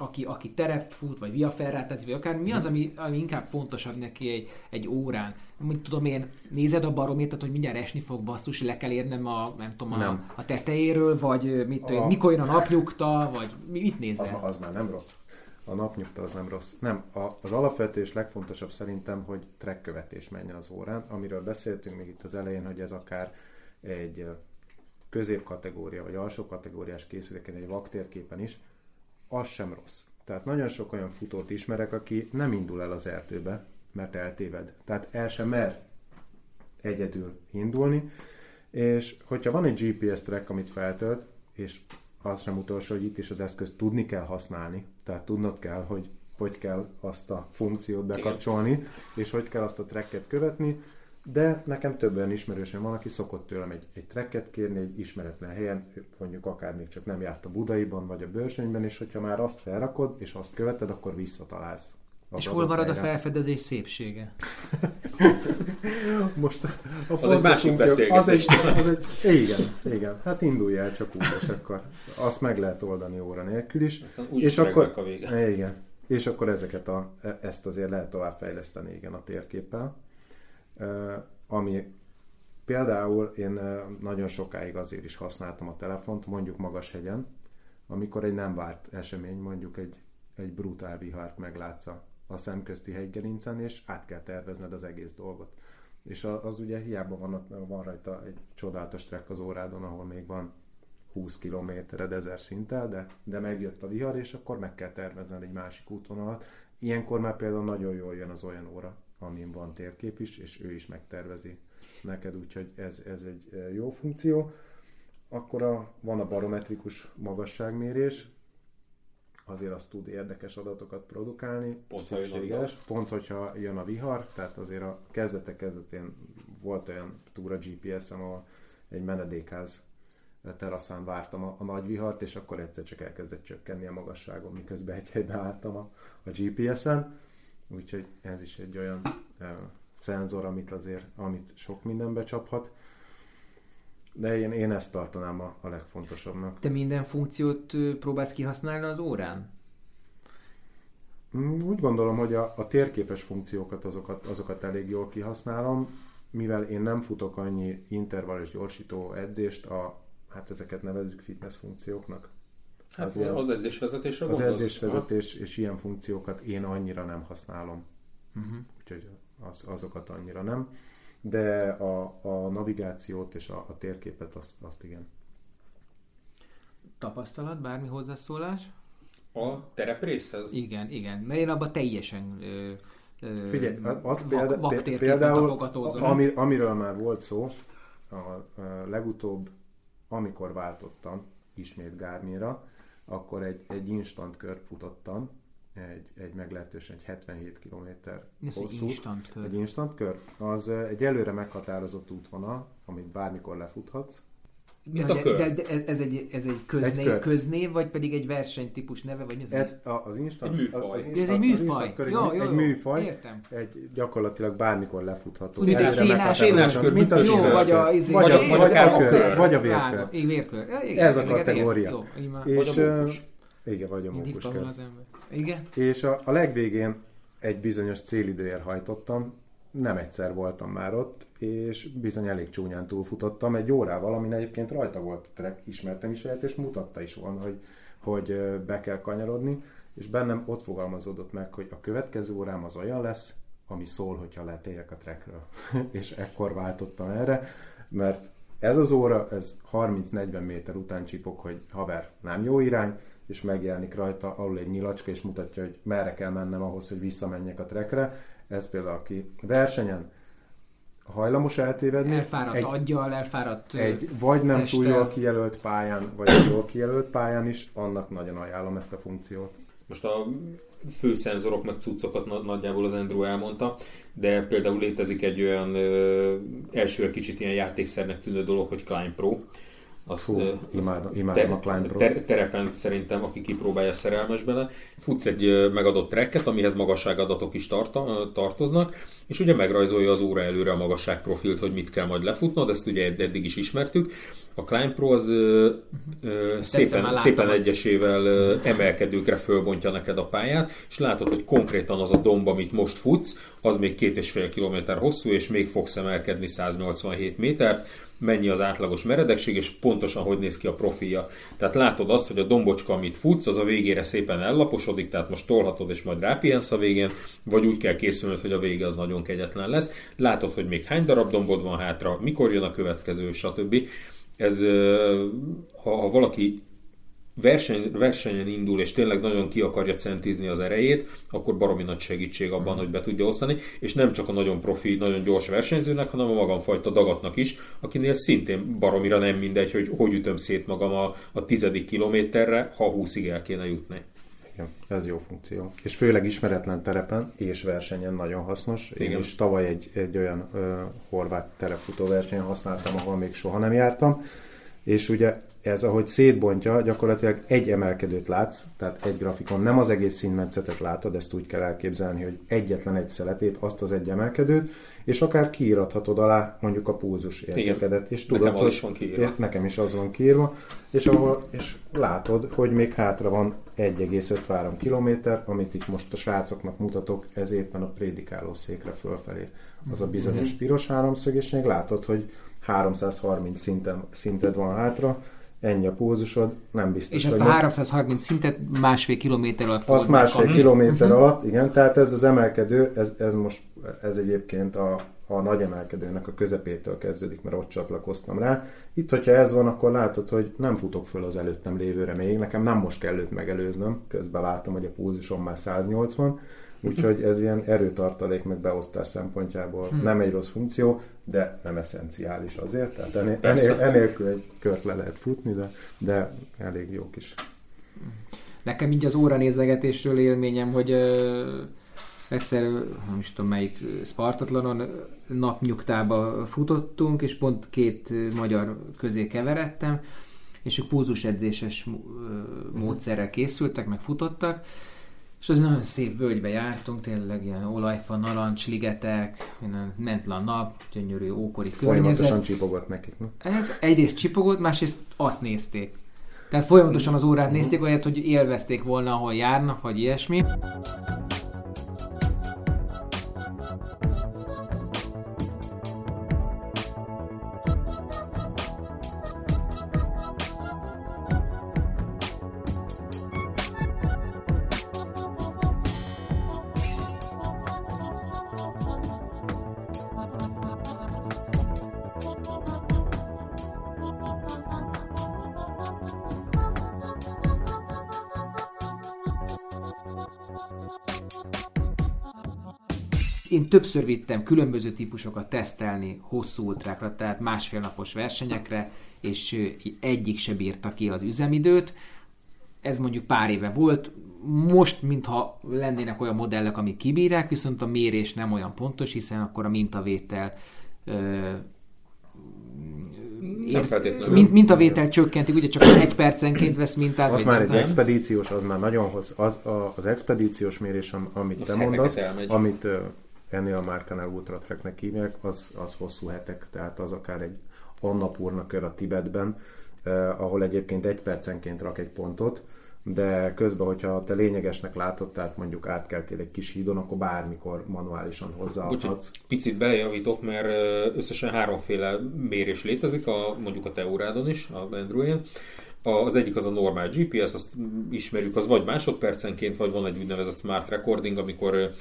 aki, aki terepfut, vagy via ferrát, vagy akár mi az, ami, ami inkább fontosabb neki egy, egy órán? Mit tudom én, nézed a barométert, hogy mindjárt esni fog basszus, le kell érnem a, nem tudom, nem. A, a tetejéről, vagy mit, a... mikor jön a napnyugta, vagy mit nézel? Az, az már nem rossz. A napnyugta az nem rossz. Nem, a, az alapvető és legfontosabb szerintem, hogy track követés menjen az órán, amiről beszéltünk még itt az elején, hogy ez akár egy középkategória vagy alsó kategóriás készüléken, egy vaktérképen is, az sem rossz. Tehát nagyon sok olyan futót ismerek, aki nem indul el az erdőbe, mert eltéved. Tehát el sem mer egyedül indulni, és hogyha van egy GPS track, amit feltölt, és az sem utolsó, hogy itt is az eszközt tudni kell használni, tehát tudnod kell, hogy hogy kell azt a funkciót bekapcsolni, és hogy kell azt a tracket követni, de nekem több olyan ismerősöm van, aki szokott tőlem egy, egy trekket kérni egy ismeretlen helyen, mondjuk akár még csak nem járt a Budaiban vagy a Bőrsönyben, és hogyha már azt felrakod, és azt követed, akkor visszatalálsz. És hol marad helyre. a felfedezés szépsége? Most a az egy másik beszélgetés. Az egy, az egy, igen, igen. Hát indulj el csak úgy, és akkor azt meg lehet oldani óra nélkül is. és akkor, a vége. Igen. És akkor ezeket a, e- ezt azért lehet tovább fejleszteni igen a térképpel ami például én nagyon sokáig azért is használtam a telefont, mondjuk magas hegyen, amikor egy nem várt esemény, mondjuk egy, egy brutál vihart meglátsz a szemközti hegygerincen, és át kell tervezned az egész dolgot. És az ugye hiába van, van rajta egy csodálatos track az órádon, ahol még van 20 kilométered ezer szinttel, de, de megjött a vihar, és akkor meg kell tervezned egy másik útvonalat. Ilyenkor már például nagyon jól jön az olyan óra, amin van térkép is, és ő is megtervezi neked, úgyhogy ez, ez egy eh, jó funkció. Akkor a, van a barometrikus magasságmérés, azért az tud érdekes adatokat produkálni, pont szükséges, pont hogyha jön a vihar, tehát azért a kezdetek kezdetén volt olyan túra GPS-em, ahol egy menedékház teraszán vártam a, a nagy vihart, és akkor egyszer csak elkezdett csökkenni a magasságom, miközben egy helybe álltam a, a GPS-en, úgyhogy ez is egy olyan e, szenzor, amit azért, amit sok mindenbe csaphat. De én, én ezt tartanám a, a legfontosabbnak. Te minden funkciót próbálsz kihasználni az órán? Mm, úgy gondolom, hogy a, a térképes funkciókat azokat, azokat elég jól kihasználom, mivel én nem futok annyi intervall és gyorsító edzést, a, hát ezeket nevezzük fitness funkcióknak. Hát az, az edzésvezetésre Az edzésvezetés és ilyen funkciókat én annyira nem használom. Uh-huh. Úgyhogy az, azokat annyira nem de a, a navigációt és a, a térképet azt, azt igen. Tapasztalat, bármi hozzászólás? A tereprészhez? Igen, igen, mert én abban teljesen ö, ö, Figyelj, az példa, vak, például, ami, amiről már volt szó, a, a legutóbb, amikor váltottam ismét Gármira, akkor egy, egy instant kört futottam, egy, egy meglehetősen egy 77 km hosszú. Egy instant kör. Egy instant kör. Az egy előre meghatározott útvonal, amit bármikor lefuthatsz. Ja, de, de, de, ez egy, ez egy köznév, egy köznév, vagy pedig egy versenytípus neve, vagy ez? Ez a, az instant, egy műfaj. Az instant, ez egy műfaj. Kör, jó, jó, egy műfaj. Értem. Egy gyakorlatilag bármikor lefutható. Mint egy színás kör, mint a jó, vagy a, izé- vagy, a, vagy, a, kör, vagy a vérkör. vérkör. Ez a kategória. És, igen, vagy a az ember. Igen. És a, a legvégén egy bizonyos célidőért hajtottam, nem egyszer voltam már ott, és bizony elég csúnyán túlfutottam egy órával, amin egyébként rajta volt a trek, ismertem is helyet, és mutatta is volna, hogy, hogy be kell kanyarodni, és bennem ott fogalmazódott meg, hogy a következő órám az olyan lesz, ami szól, hogyha letérek a trekről. és ekkor váltottam erre, mert ez az óra, ez 30-40 méter után csipok, hogy haver, nem jó irány, és megjelenik rajta alul egy nyilacska, és mutatja, hogy merre kell mennem ahhoz, hogy visszamenjek a trekre. Ez például, aki versenyen hajlamos eltévedni. Elfáradt egy, aggyal, elfáradt Egy vagy nem testel. túl jól kijelölt pályán, vagy jól kijelölt pályán is, annak nagyon ajánlom ezt a funkciót. Most a fő szenzorok meg cuccokat nagyjából az Andrew elmondta, de például létezik egy olyan ö, elsőre kicsit ilyen játékszernek tűnő dolog, hogy Climb Pro, azt, Fú, imádom, imádom a Climb. Ter, terepen szerintem, aki kipróbálja szerelmes bele. Futsz egy megadott trekket, amihez magasságadatok is tarta, tartoznak, és ugye megrajzolja az óra előre a magasságprofilt, hogy mit kell majd lefutnod, ezt ugye eddig is ismertük. A Climb Pro az ö, ö, szépen, szépen egyesével ö, emelkedőkre fölbontja neked a pályát, és látod, hogy konkrétan az a domb, amit most futsz, az még két és fél kilométer hosszú, és még fogsz emelkedni 187 métert, mennyi az átlagos meredekség, és pontosan hogy néz ki a profilja. Tehát látod azt, hogy a dombocska, amit futsz, az a végére szépen ellaposodik, tehát most tolhatod, és majd rápihensz a végén, vagy úgy kell készülnöd, hogy a vége az nagyon kegyetlen lesz. Látod, hogy még hány darab dombod van hátra, mikor jön a következő, stb. Ez, ha, ha valaki verseny, versenyen indul, és tényleg nagyon ki akarja centizni az erejét, akkor baromi nagy segítség abban, hogy be tudja osztani, és nem csak a nagyon profi, nagyon gyors versenyzőnek, hanem a magamfajta dagatnak is, akinél szintén baromira nem mindegy, hogy hogy ütöm szét magam a, a tizedik kilométerre, ha 20-ig el kéne jutni. Igen, ez jó funkció. És főleg ismeretlen terepen és versenyen nagyon hasznos. Én Igen. is tavaly egy, egy olyan ö, horvát terepfutó versenyen használtam, ahol még soha nem jártam, és ugye ez, ahogy szétbontja, gyakorlatilag egy emelkedőt látsz, tehát egy grafikon, nem az egész színmetszetet látod, ezt úgy kell elképzelni, hogy egyetlen egy szeletét, azt az egy emelkedőt, és akár kiírathatod alá mondjuk a pulzus értékedet. És tudod, nekem hogy, is van kiírva. Nekem is az van kiírva, és, ahol, és látod, hogy még hátra van 1,53 km, amit itt most a srácoknak mutatok, ez éppen a prédikáló székre fölfelé. Az a bizonyos mhm. piros háromszög, és még látod, hogy 330 szinten, szinted van hátra, ennyi a pózusod, nem biztos. És ezt a 330 szintet másfél kilométer alatt Azt másfél kapni. kilométer uh-huh. alatt, igen, tehát ez az emelkedő, ez, ez most, ez egyébként a, a nagy emelkedőnek a közepétől kezdődik, mert ott csatlakoztam rá. Itt, hogyha ez van, akkor látod, hogy nem futok föl az előttem lévőre még, nekem nem most kell őt megelőznöm, közben látom, hogy a pózusom már 180, Úgyhogy ez ilyen erőtartalék meg beosztás szempontjából hmm. nem egy rossz funkció, de nem eszenciális azért. Tehát enél, enél, enélkül egy kört le lehet futni, de, de elég jó kis. Nekem így az óranézegetésről élményem, hogy ö, egyszer, nem is tudom melyik Spartatlanon napnyugtába futottunk, és pont két magyar közé keveredtem, és ők edzéses módszerrel készültek, meg futottak, és az nagyon szép völgybe jártunk, tényleg ilyen olajfa, narancs, ligetek, ment le a nap, gyönyörű ókori Folyamatosan környezet. csipogott nekik, no? Hát egyrészt csipogott, másrészt azt nézték. Tehát folyamatosan az órát nézték, olyat, hogy élvezték volna, ahol járnak, vagy ilyesmi. Én többször vittem különböző típusokat tesztelni hosszú ultrákra, tehát másfél napos versenyekre, és egyik se bírta ki az üzemidőt. Ez mondjuk pár éve volt, most, mintha lennének olyan modellek, amik kibírják, viszont a mérés nem olyan pontos, hiszen akkor a mintavétel mint, mintavétel csökkentik, ugye csak egy percenként vesz mintát. Az már egy nem? expedíciós, az már nagyon hossz, az, az expedíciós mérés, amit az te mondasz, amit ennél a márkánál Ultra Tracknek hívják, az, az hosszú hetek, tehát az akár egy Annapurna kör a Tibetben, eh, ahol egyébként egy percenként rak egy pontot, de közben, hogyha te lényegesnek látod, tehát mondjuk átkeltél egy kis hídon, akkor bármikor manuálisan hozzáadhatsz. Picit belejavítok, mert összesen háromféle mérés létezik, a, mondjuk a Teórádon is, a Andrew-én. Az egyik az a normál GPS, azt ismerjük, az vagy másodpercenként, vagy van egy úgynevezett smart recording, amikor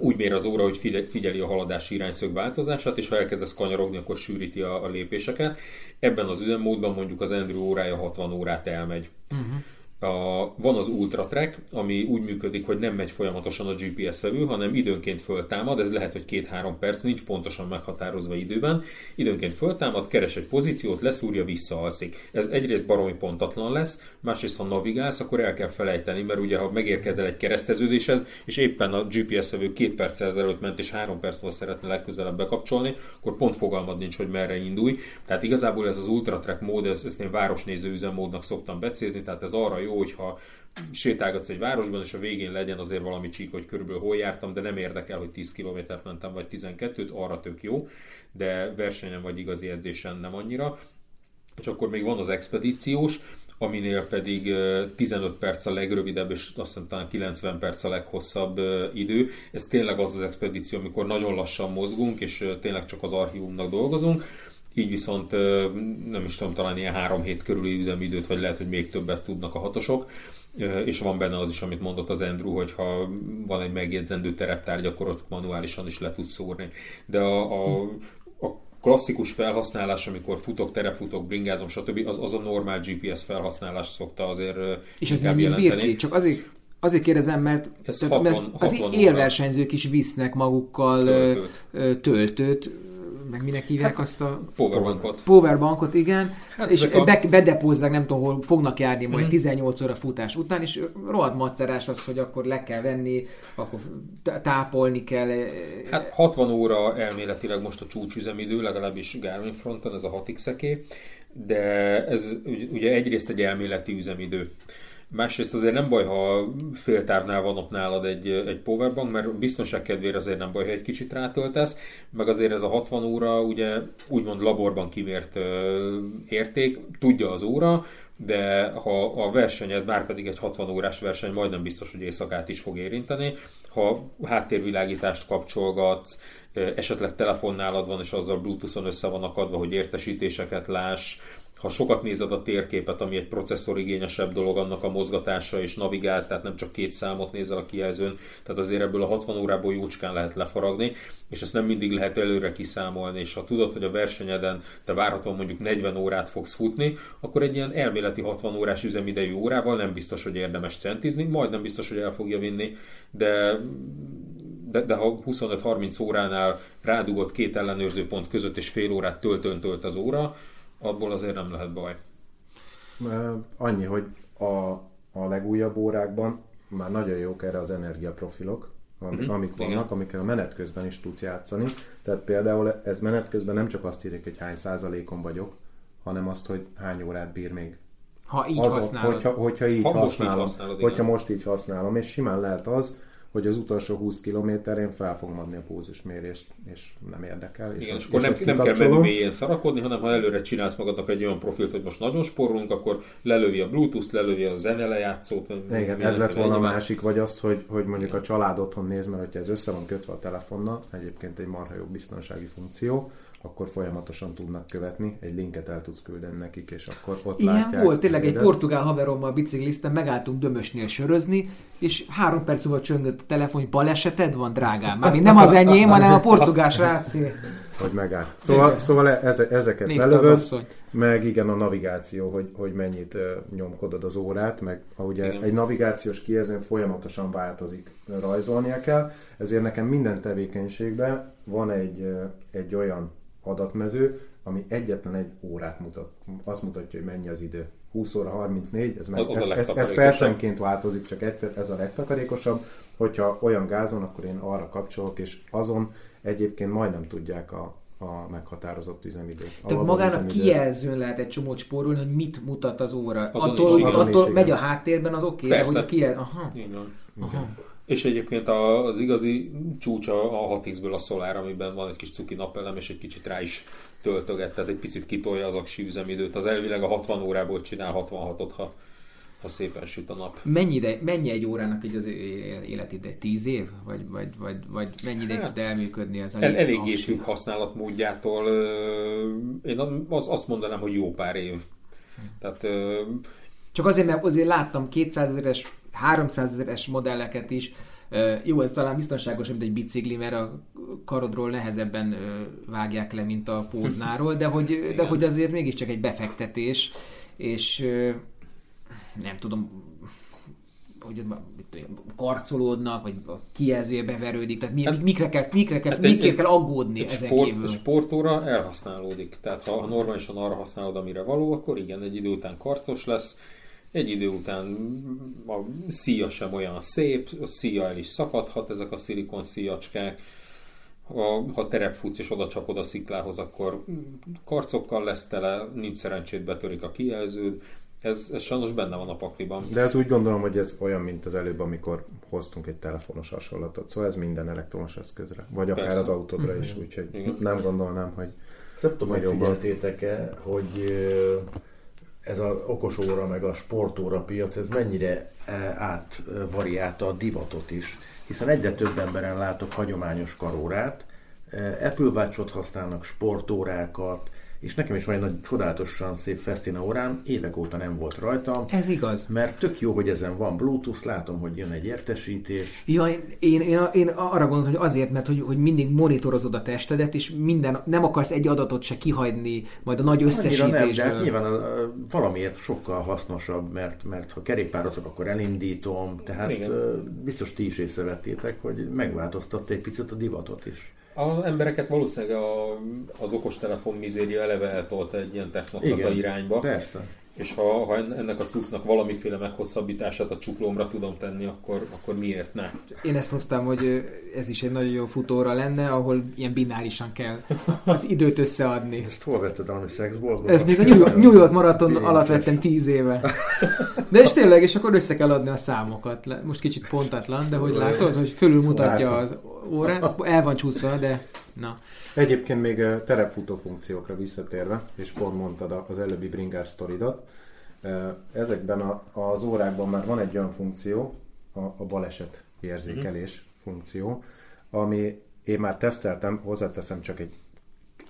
úgy mér az óra, hogy figyeli a haladási irányszög változását, és ha elkezdesz kanyarogni, akkor sűríti a, a lépéseket. Ebben az üzemmódban mondjuk az Andrew órája 60 órát elmegy. Uh-huh. A, van az Ultra Track, ami úgy működik, hogy nem megy folyamatosan a GPS vevő, hanem időnként föltámad, ez lehet, hogy két-három perc, nincs pontosan meghatározva időben. Időnként föltámad, keres egy pozíciót, leszúrja, visszaalszik. Ez egyrészt baromi pontatlan lesz, másrészt ha navigálsz, akkor el kell felejteni, mert ugye ha megérkezel egy kereszteződéshez, és éppen a GPS vevő két perccel ezelőtt ment, és három perc múlva szeretne legközelebb bekapcsolni, akkor pont fogalmad nincs, hogy merre indulj. Tehát igazából ez az Ultra Track mód, ezt, ezt én városnéző üzemmódnak szoktam becézni, tehát ez arra jó, jó, hogyha sétálgatsz egy városban, és a végén legyen azért valami csík, hogy körülbelül hol jártam, de nem érdekel, hogy 10 kilométert mentem, vagy 12-t, arra tök jó, de versenyen vagy igazi edzésen nem annyira. És akkor még van az expedíciós, aminél pedig 15 perc a legrövidebb, és azt hiszem talán 90 perc a leghosszabb idő. Ez tényleg az az expedíció, amikor nagyon lassan mozgunk, és tényleg csak az archívumnak dolgozunk így viszont nem is tudom, talán ilyen három hét körüli üzemidőt, vagy lehet, hogy még többet tudnak a hatosok. És van benne az is, amit mondott az Andrew, hogy ha van egy megjegyzendő tereptárgy, akkor ott manuálisan is le tudsz szórni. De a, a, a klasszikus felhasználás, amikor futok, terepfutok, bringázom, stb., az, az a normál GPS felhasználás szokta azért És ez bír ki? Csak azért, azért kérdezem, mert, ez 60, 60 az élversenyzők is visznek magukkal töltőt, töltőt meg minek hívják hát, azt a... Powerbankot. Powerbankot, igen. Hát és a... be, bedepózzák, nem tudom, hol fognak járni majd mm. 18 óra futás után, és rohadt macerás az, hogy akkor le kell venni, akkor tápolni kell. Hát 60 óra elméletileg most a csúcsüzemidő, legalábbis Garmin fronton, ez a 6 x de ez ugye egyrészt egy elméleti üzemidő. Másrészt azért nem baj, ha féltávnál van ott nálad egy, egy powerbank, mert biztonság kedvére azért nem baj, ha egy kicsit rátöltesz, meg azért ez a 60 óra ugye úgymond laborban kimért ö, érték, tudja az óra, de ha a versenyed már pedig egy 60 órás verseny, majdnem biztos, hogy éjszakát is fog érinteni. Ha háttérvilágítást kapcsolgatsz, esetleg telefonnálad van, és azzal Bluetooth-on össze van akadva, hogy értesítéseket láss, ha sokat nézed a térképet, ami egy processzorigényesebb dolog, annak a mozgatása és navigálsz, tehát nem csak két számot nézel a kijelzőn, tehát azért ebből a 60 órából jócskán lehet lefaragni, és ezt nem mindig lehet előre kiszámolni, és ha tudod, hogy a versenyeden te várhatóan mondjuk 40 órát fogsz futni, akkor egy ilyen elméleti 60 órás üzemidejű órával nem biztos, hogy érdemes centizni, majd nem biztos, hogy el fogja vinni, de de, de ha 25-30 óránál rádugott két ellenőrző pont között és fél órát töltön tölt az óra, abból azért nem lehet baj. Annyi, hogy a a legújabb órákban már nagyon jók erre az energiaprofilok, amik, uh-huh. amik vannak, Igen. amikkel a menet közben is tudsz játszani. Tehát például ez menet közben nem csak azt írják, hogy hány százalékon vagyok, hanem azt, hogy hány órát bír még. Ha így Azon, használod. Hogyha, hogyha így ha használom, most így használod, hogyha most így használom, és simán lehet az, hogy az utolsó 20 kilométerén fel fogom adni a pózusmérést, és nem érdekel. És, Igen, és akkor nem, nem kell menni mélyén szarakodni, hanem ha előre csinálsz magadnak egy olyan profilt, hogy most nagyon sporolunk, akkor lelövi a Bluetooth-t, lelövi a zenelejátszót. Igen, ez lett volna a másik, vagy azt, hogy, hogy mondjuk a család otthon néz, mert hogyha ez össze van kötve a telefonnal, egyébként egy marha jó biztonsági funkció, akkor folyamatosan tudnak követni, egy linket el tudsz küldeni nekik, és akkor ott Ilyen látják. volt, tényleg egy portugál haverommal bicikliztem, megálltunk Dömösnél sörözni, és három perc múlva csöngött a telefon, hogy baleseted van, drágám. Mármint nem az enyém, hanem a portugál srácé. Hogy megállt. Szóval, szóval eze, ezeket Nézd lelövöd, meg igen a navigáció, hogy, hogy mennyit nyomkodod az órát, meg ugye igen. egy navigációs kijelzőn folyamatosan változik, rajzolnia kell, ezért nekem minden tevékenységben van egy, egy olyan adatmező, ami egyetlen egy órát mutat. Azt mutatja, hogy mennyi az idő. 20 óra 34, ez, meg, ez, ez, ez percenként változik, csak egyszer ez a legtakarékosabb. Hogyha olyan gázon, akkor én arra kapcsolok, és azon egyébként majdnem tudják a, a meghatározott üzemidőt. Tehát magának kijelzőn lehet egy csomót spórolni, hogy mit mutat az óra. Azon attól, is, attól, attól megy a háttérben, az oké, okay, hogy kijel... Aha. Aha. És egyébként az igazi csúcsa a 6 ből a Solar, amiben van egy kis cuki napelem, és egy kicsit rá is töltöget, tehát egy picit kitolja az aksi üzemidőt. Az elvileg a 60 órából csinál 66-ot, ha, ha szépen süt a nap. Mennyi, ide, mennyi egy órának így az életide? 10 év? Vagy, vagy, vagy, vagy mennyi ideig hát, tud elműködni az el, Eléggé függ használatmódjától. Én azt mondanám, hogy jó pár év. Tehát, Csak azért, mert azért láttam 200 ezeres 300 ezeres modelleket is. Jó, ez talán biztonságos, mint egy bicikli, mert a karodról nehezebben vágják le, mint a póznáról, de hogy, de hogy azért mégiscsak egy befektetés, és nem tudom, hogy karcolódnak, vagy a kijelzője beverődik, tehát mi, hát, mikre kell, mikre kell, hát mikre egy, kell aggódni egy ezen sport, kívül? sportóra elhasználódik, tehát ha normálisan arra használod, amire való, akkor igen, egy idő után karcos lesz, egy idő után a szíja sem olyan szép, a szíja el is szakadhat, ezek a szilikon szíjacskák. Ha, ha terepfutsz és oda csapod a sziklához, akkor karcokkal lesz tele, nincs szerencsét betörik a kijelződ. Ez, ez sajnos benne van a pakliban. De ez úgy gondolom, hogy ez olyan, mint az előbb, amikor hoztunk egy telefonos hasonlatot. Szóval ez minden elektromos eszközre. Vagy Persze. akár az autódra is, mhm. úgyhogy Igen. nem gondolnám, hogy... Nem tudom, megfigyeltétek-e, hogy ez az okos óra meg a sportóra piac, ez mennyire eh, átvariálta a divatot is, hiszen egyre több emberen látok hagyományos karórát, eh, Apple Watch-ot használnak, sportórákat, és nekem is van egy nagy csodálatosan szép Festina órám, évek óta nem volt rajta. Ez igaz. Mert tök jó, hogy ezen van Bluetooth, látom, hogy jön egy értesítés. Ja, én, én, én arra gondolom, hogy azért, mert hogy, hogy mindig monitorozod a testedet, és minden, nem akarsz egy adatot se kihagyni, majd a nagy összesítésből. Nem, de hát nyilván a, valamiért sokkal hasznosabb, mert, mert ha kerékpározok, akkor elindítom, tehát Igen. biztos ti is észrevettétek, hogy megváltoztatta egy picit a divatot is. Az embereket valószínűleg a, az okostelefon mizéria eleve eltolta egy ilyen technokrata irányba. Persze. És ha, ha ennek a cuccnak valamiféle meghosszabbítását a csuklómra tudom tenni, akkor, akkor miért ne? Én ezt hoztam, hogy ez is egy nagyon jó futóra lenne, ahol ilyen binárisan kell az időt összeadni. Ezt hol vetted valami szexboltból? Ez még a New York, New York maraton alatt vettem tíz éve. De és tényleg, és akkor össze kell adni a számokat. Most kicsit pontatlan, de hogy látod, hogy fölül mutatja az órát, el van csúszva, de na. Egyébként még terepfutó funkciókra visszatérve, és pont mondtad az előbbi Bringer sztoridat, ezekben a, az órákban már van egy olyan funkció, a, a baleset érzékelés mm. funkció, ami én már teszteltem, hozzáteszem csak egy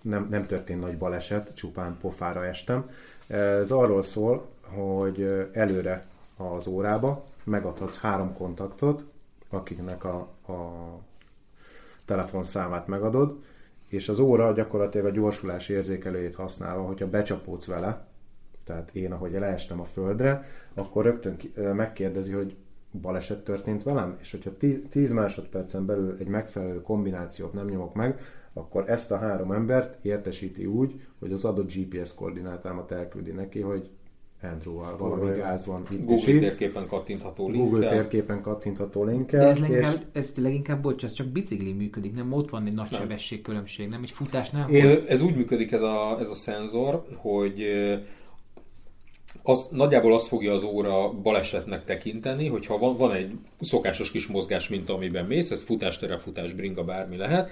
nem, nem történt nagy baleset, csupán pofára estem. Ez arról szól, hogy előre az órába megadhatsz három kontaktot, akiknek a, a telefonszámát megadod, és az óra gyakorlatilag a gyorsulás érzékelőjét használva, hogyha becsapódsz vele, tehát én, ahogy leestem a földre, akkor rögtön megkérdezi, hogy baleset történt velem, és hogyha 10 másodpercen belül egy megfelelő kombinációt nem nyomok meg, akkor ezt a három embert értesíti úgy, hogy az adott GPS koordinátámat elküldi neki, hogy Andrew-val, valami gáz van itt Google térképen kattintható linkkel. Google térképen kattintható linkkel. De ez, leginkább, és... ez leginkább, bocs, ez csak bicikli működik, nem? Ott van egy nagy nem. sebességkülönbség, nem? Egy futásnál. Én... Ez úgy működik ez a, ez a szenzor, hogy az, nagyjából azt fogja az óra balesetnek tekinteni, hogyha van, van egy szokásos kis mozgás, mint amiben mész, ez futás, terefutás, bringa, bármi lehet,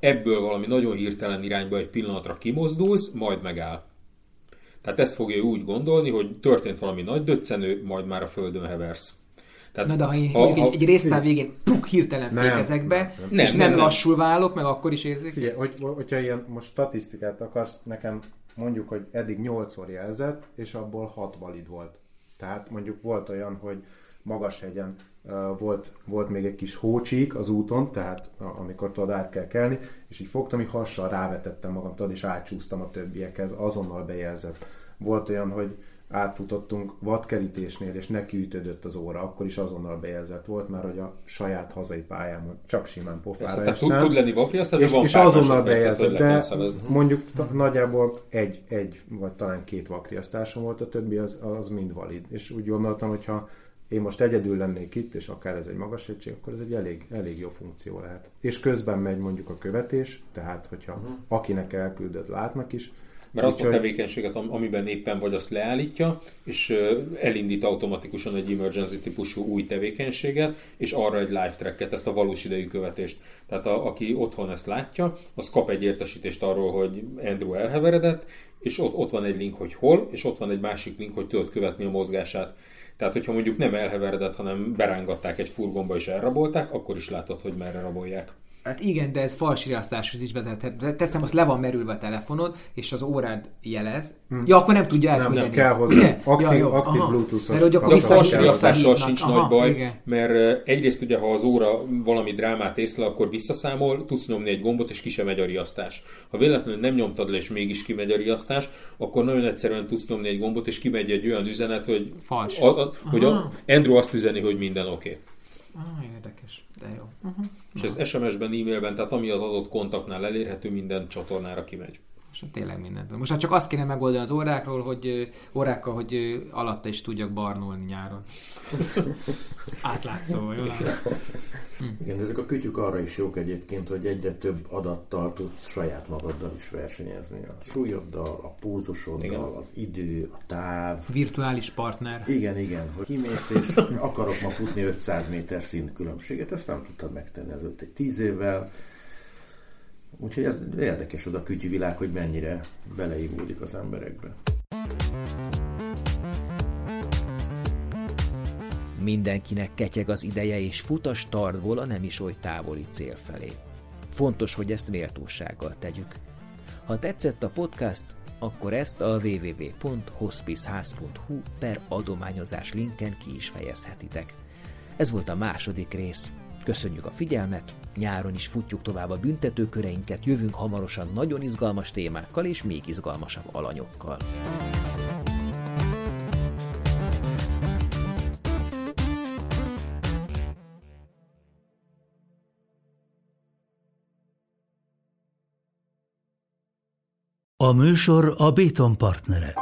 ebből valami nagyon hirtelen irányba egy pillanatra kimozdulsz, majd megáll. Tehát ezt fogja úgy gondolni, hogy történt valami nagy döccenő, majd már a földön heversz. Tehát, Na de ha én ha, ha, egy, egy résztár végén puk, hirtelen fékezek be, nem, és nem, nem, nem lassul válok, meg akkor is érzik. Figyelj, hogy, hogyha ilyen most statisztikát akarsz, nekem mondjuk, hogy eddig 8-szor jelzett, és abból 6 valid volt. Tehát mondjuk volt olyan, hogy magas hegyen volt, volt még egy kis hócsík az úton, tehát amikor tudod át kell kelni, és így fogtam, hogy hassal rávetettem magam, tudod, és átcsúsztam a többiekhez, azonnal bejelzett. Volt olyan, hogy átfutottunk vadkerítésnél, és nekiütődött az óra, akkor is azonnal bejelzett volt, mert hogy a saját hazai pályámon csak simán pofára Persze, tud, tud lenni vakriasztás, és, és azonnal bejelzett, de mondjuk nagyjából egy, egy, vagy talán két vakriasztásom volt, a többi az, az mind valid. És úgy gondoltam, hogyha én most egyedül lennék itt, és akár ez egy magas egység, akkor ez egy elég, elég jó funkció lehet. És közben megy mondjuk a követés, tehát hogyha uh-huh. akinek elküldöd, látnak is, mert azt a tevékenységet, amiben éppen vagy, azt leállítja, és elindít automatikusan egy emergency típusú új tevékenységet, és arra egy live tracket, ezt a valós idejű követést. Tehát a, aki otthon ezt látja, az kap egy értesítést arról, hogy Andrew elheveredett, és ott, ott van egy link, hogy hol, és ott van egy másik link, hogy tudod követni a mozgását. Tehát, hogyha mondjuk nem elheveredett, hanem berángatták egy furgonba és elrabolták, akkor is látod, hogy merre rabolják. Hát igen, de ez falsriasztáshoz is vezethet. Teszem, azt le van merülve a telefonod, és az órád jelez. Hmm. Ja, akkor nem tudja elküldeni. Nem, nem kell hozzá. Aktív, ja, jó, aktív Bluetooth-os. Mert hogy akkor a falsriasztással sincs aha, nagy baj, igen. mert egyrészt ugye, ha az óra valami drámát észle, akkor visszaszámol, tudsz nyomni egy gombot, és ki sem megy a riasztás. Ha véletlenül nem nyomtad le, és mégis kimegy a riasztás, akkor nagyon egyszerűen tudsz nyomni egy gombot, és kimegy egy olyan üzenet, hogy, Fals. a, a, hogy a Andrew azt üzeni, hogy minden oké. Okay. Ah, érdekes, de jó. Uh-huh. És ez SMS-ben, e-mailben, tehát ami az adott kontaktnál elérhető, minden csatornára kimegy. Most tényleg mindent. Most hát csak azt kéne megoldani az órákról, hogy órákkal, hogy alatta is tudjak barnolni nyáron. Átlátszó, jó? Hm. Igen, ezek a kütyük arra is jók egyébként, hogy egyre több adattal tudsz saját magaddal is versenyezni. A súlyoddal, a púzusoddal, igen. az idő, a táv. Virtuális partner. Igen, igen. Hogy kimész és akarok ma futni 500 méter szint különbséget, ezt nem tudtad megtenni ezelőtt egy 10 évvel Úgyhogy ez érdekes az a kütyű világ, hogy mennyire beleívódik az emberekbe. Mindenkinek ketyeg az ideje, és fut a startból a nem is oly távoli cél felé. Fontos, hogy ezt méltósággal tegyük. Ha tetszett a podcast, akkor ezt a www.hospiceház.hu per adományozás linken ki is fejezhetitek. Ez volt a második rész. Köszönjük a figyelmet, nyáron is futjuk tovább a büntetőköreinket, jövünk hamarosan nagyon izgalmas témákkal és még izgalmasabb alanyokkal. A műsor a Béton partnere.